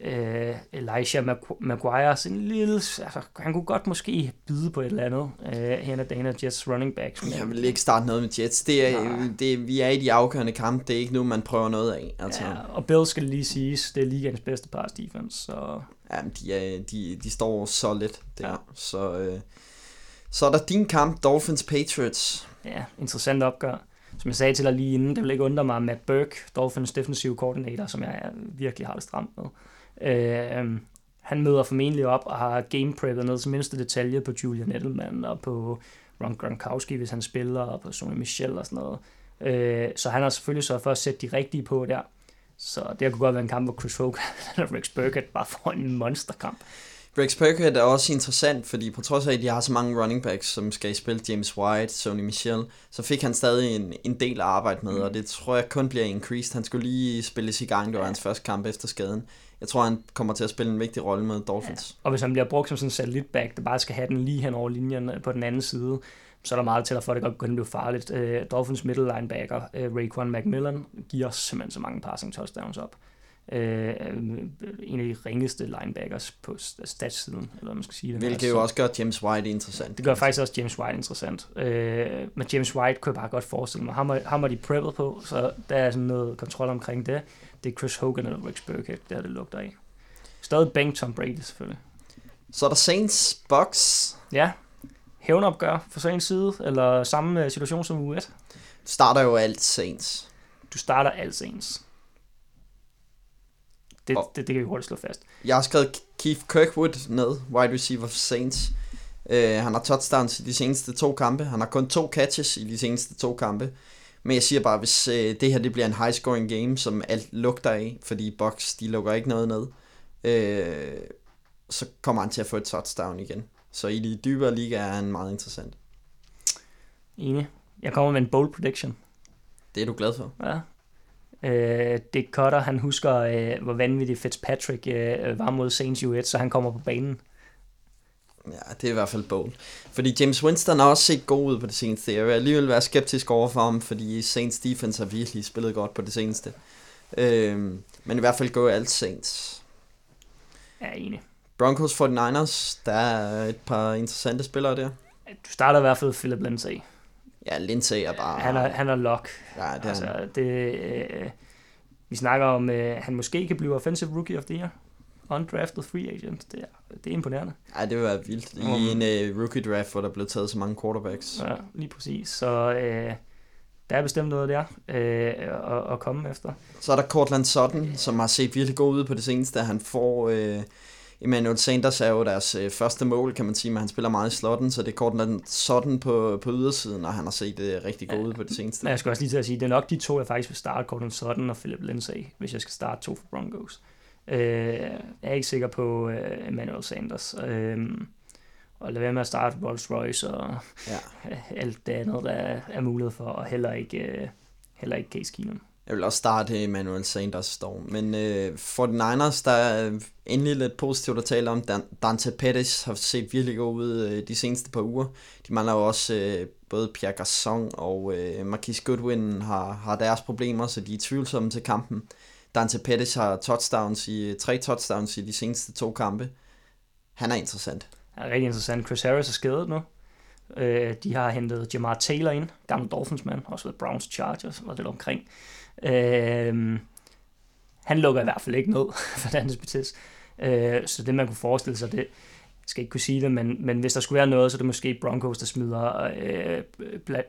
øh, Elijah Maguire, sådan en lille, altså, han kunne godt måske byde på et eller andet øh, hen ad Dana Jets running back. Jeg vil ikke starte noget med Jets. Det er, det, vi er i de afgørende kampe. Det er ikke nu, man prøver noget af. Altså. Ja, og Bill skal lige siges, det er ligaens bedste pass defense. Så... Ja, de, er, de, de står så lidt der. Ja. Så, øh, så er der din kamp, Dolphins Patriots. Ja, interessant opgør. Som jeg sagde til dig lige inden, det vil ikke undre mig, Matt Burke, Dolphins defensive coordinator, som jeg virkelig har det stramt med. Øh, han møder formentlig op og har game preppet ned til mindste detalje på Julian Edelman og på Ron Gronkowski, hvis han spiller, og på Sonny Michel og sådan noget. Øh, så han har selvfølgelig så for at sætte de rigtige på der. Så det kunne godt være en kamp, hvor Chris Hogan og Rex Burkett bare får en monsterkamp. Rex Burkhead er også interessant, fordi på trods af, at de har så mange running backs, som skal i spil, James White, Sony Michel, så fik han stadig en, en del at arbejde med, mm. og det tror jeg kun bliver increased. Han skulle lige spilles i gang, det var hans første kamp efter skaden. Jeg tror, han kommer til at spille en vigtig rolle med Dolphins. Ja. Og hvis han bliver brugt som sådan en satellitback, der bare skal have den lige hen over linjen på den anden side, så er der meget til at for, at det godt kunne blive farligt. Uh, Dolphins middle linebacker, uh, Raekwon McMillan, giver simpelthen så mange passing touchdowns op. Uh, en af de ringeste linebackers på statssiden, eller man skal sige det. Hvilket jo også gør James White interessant. Det gør faktisk også James White interessant. Uh, men James White kunne jeg bare godt forestille mig. Ham har de preppet på, så der er sådan noget kontrol omkring det. Det er Chris Hogan eller Rex Burkhead, der det lugter af. Stadig bank Tom Brady selvfølgelig. Så er der Saints Bucks. Ja, hævnopgør for Saints side, eller samme øh, situation som U1? Du starter jo alt Saints. Du starter alt Saints. Det, oh. det, det kan vi hurtigt slå fast. Jeg har skrevet Keith Kirkwood ned, wide receiver for Saints. Uh, han har touchdowns i de seneste to kampe. Han har kun to catches i de seneste to kampe. Men jeg siger bare, hvis uh, det her det bliver en high scoring game, som alt lugter af, fordi Bucks de lukker ikke noget ned, uh, så kommer han til at få et touchdown igen. Så i de dybere liga er han meget interessant. Enig. Jeg kommer med en bold prediction. Det er du glad for? Ja. Øh, Dick Cutter, han husker, øh, hvor vanvittig Fitzpatrick øh, var mod Saints U1, så han kommer på banen. Ja, det er i hvert fald bold. Fordi James Winston har også set god ud på det seneste. Jeg vil alligevel være skeptisk over for ham, fordi Saints defense har virkelig spillet godt på det seneste. Øh, men i hvert fald gå alt Saints. Ja, enig. Broncos 49ers, der er et par interessante spillere der. Du starter i hvert fald Philip Lindsay. Ja, Lindsay er bare... Han er, han er lock. Ja, det er altså, han. det, øh, vi snakker om, øh, han måske kan blive Offensive Rookie of the Year. Undrafted free agent. Det er, det er imponerende. Ja, det være vildt. I um, en uh, rookie draft, hvor der blev taget så mange quarterbacks. Ja, lige præcis. Så øh, der er bestemt noget der øh, at, at komme efter. Så er der Cortland Sutton, som har set virkelig god ud på det seneste. Han får... Øh, Emmanuel Sanders er jo deres øh, første mål, kan man sige, men han spiller meget i slotten, så det er Cortland sådan på, på ydersiden, og han har set det rigtig godt ja, ud på det seneste. Jeg skal også lige til at sige, det er nok de to, jeg faktisk vil starte, Cortland Sutton og Philip Lindsay, hvis jeg skal starte to for Broncos. Øh, jeg er ikke sikker på øh, Emmanuel Sanders. Øh, og lad være med at starte Rolls Royce og ja. alt det andet, der er mulighed for, og heller ikke, øh, heller ikke Case Keenum. Jeg vil også starte Emmanuel Sanders dog. Men øh, for den Niners, der er endelig lidt positivt at tale om. Dan- Dante Pettis har set virkelig god ud øh, de seneste par uger. De mangler jo også øh, både Pierre Garçon og øh, Marquis Goodwin har, har deres problemer, så de er tvivlsomme til kampen. Dante Pettis har touchdowns i, tre touchdowns i de seneste to kampe. Han er interessant. Han er rigtig interessant. Chris Harris er skadet nu. Øh, de har hentet Jamar Taylor ind, gammel Dolphins-mand, også ved Browns Chargers, var det omkring. Øh, han lukker i hvert fald ikke ned for Dantes Betis. Øh, så det man kunne forestille sig, det skal ikke kunne sige det, men, men hvis der skulle være noget, så er det måske Broncos, der smider øh,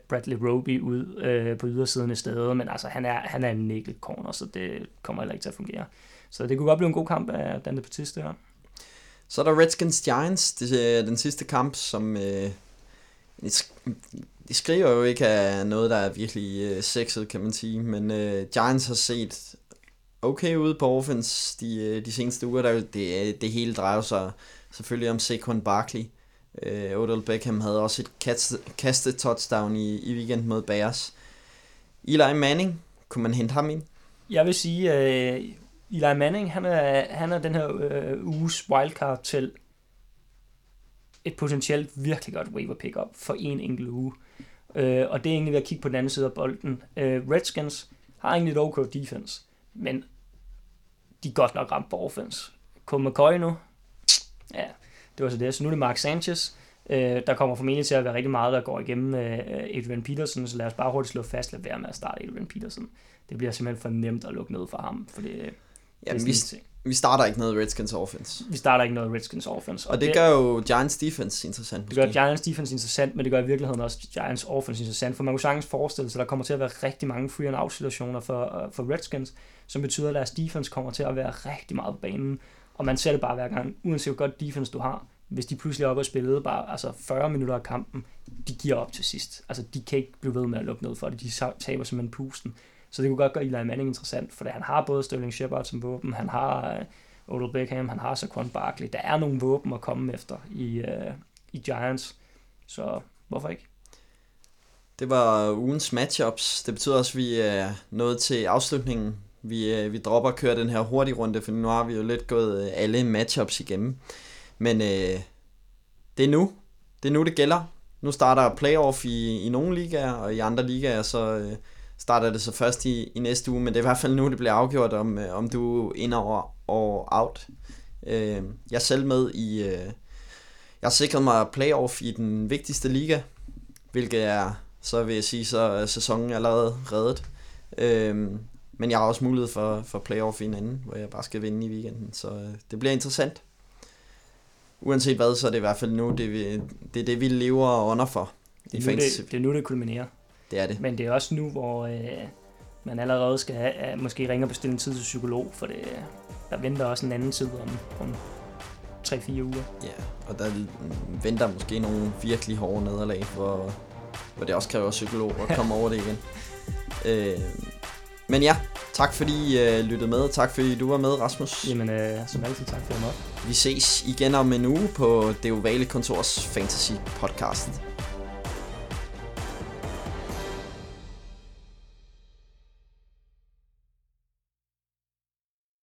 Bradley Roby ud øh, på ydersiden i stedet, men altså han er, han er en nickel corner, så det kommer heller ikke til at fungere. Så det kunne godt blive en god kamp af Dante Betis, det her. Så er der Redskins Giants, det er den sidste kamp, som øh, de skriver jo ikke af noget, der er virkelig øh, sexet, kan man sige, men øh, Giants har set okay ud på offense de, øh, de seneste uger. Der, det, øh, det hele drejer sig selvfølgelig om Saquon Barkley. Øh, Odell Beckham havde også et kastet, touchdown i, i weekend mod Bears. Eli Manning, kunne man hente ham ind? Jeg vil sige, øh, Eli Manning, han er, han er den her øh, uges wildcard til et potentielt virkelig godt waiver pickup for en enkelt uge. Øh, og det er egentlig ved at kigge på den anden side af bolden. Øh, Redskins har egentlig et okay defense, men de er godt nok ramt på offense. Kun McCoy nu, ja, det var så det. Så nu er det Mark Sanchez. Øh, der kommer formentlig til at være rigtig meget, der går igennem øh, Adrian Peterson, så lad os bare hurtigt slå fast, lad være med at starte Adrian Peterson. Det bliver simpelthen for nemt at lukke ned for ham, for det, Jamen, vi, vi starter ikke noget Redskins offense. Vi starter ikke noget Redskins offense. Og, og det, det gør jo Giants defense interessant. Det gør Giants defense interessant, men det gør i virkeligheden også Giants offense interessant, for man kunne sagtens forestille sig, at der kommer til at være rigtig mange free and out situationer for, uh, for Redskins, som betyder, at deres defense kommer til at være rigtig meget på banen. Og man ser det bare hver gang, uanset hvor godt defense du har, hvis de pludselig er oppe og spillede bare altså 40 minutter af kampen, de giver op til sidst. Altså, de kan ikke blive ved med at lukke noget for det. De taber simpelthen pusten. Så det kunne godt gøre Eli Manning interessant, for han har både Sterling Shepard som våben, han har, øh, Odell Beckham, han har Saquon Barkley. Der er nogle våben at komme efter i, uh, i Giants. Så hvorfor ikke? Det var ugens matchups. Det betyder også, at vi er nået til afslutningen. Vi, øh, vi dropper at køre den her hurtige runde, for nu har vi jo lidt gået øh, alle matchups igennem. Men øh, det er nu. Det er nu, det gælder. Nu starter playoff i, i nogle ligaer, og i andre ligaer, så øh, starter det så først i, i næste uge. Men det er i hvert fald nu, det bliver afgjort, om, øh, om du er ind over og out. Øh, jeg er selv med i... Øh, jeg har sikret mig playoff i den vigtigste liga, hvilket er, så vil jeg sige, så er sæsonen allerede reddet. Øhm, men jeg har også mulighed for, for playoff i en anden, hvor jeg bare skal vinde i weekenden, så øh, det bliver interessant. Uanset hvad, så er det i hvert fald nu, det, vi, det er det, vi lever og under for. Det er, nu, det, det er nu, det kulminerer. Det er det. Men det er også nu, hvor øh, man allerede skal have, måske ringe og bestille en tid til psykolog, for det, der venter også en anden tid om, om 3-4 uger. Ja, og der venter måske nogle virkelig hårde nederlag, hvor, hvor det også kræver psykolog at komme over det igen. Øh, men ja, tak fordi I uh, lyttede med. Tak fordi du var med, Rasmus. Jamen, øh, som altid, tak for at Vi ses igen om en uge på Det Ovale Kontors Fantasy Podcast.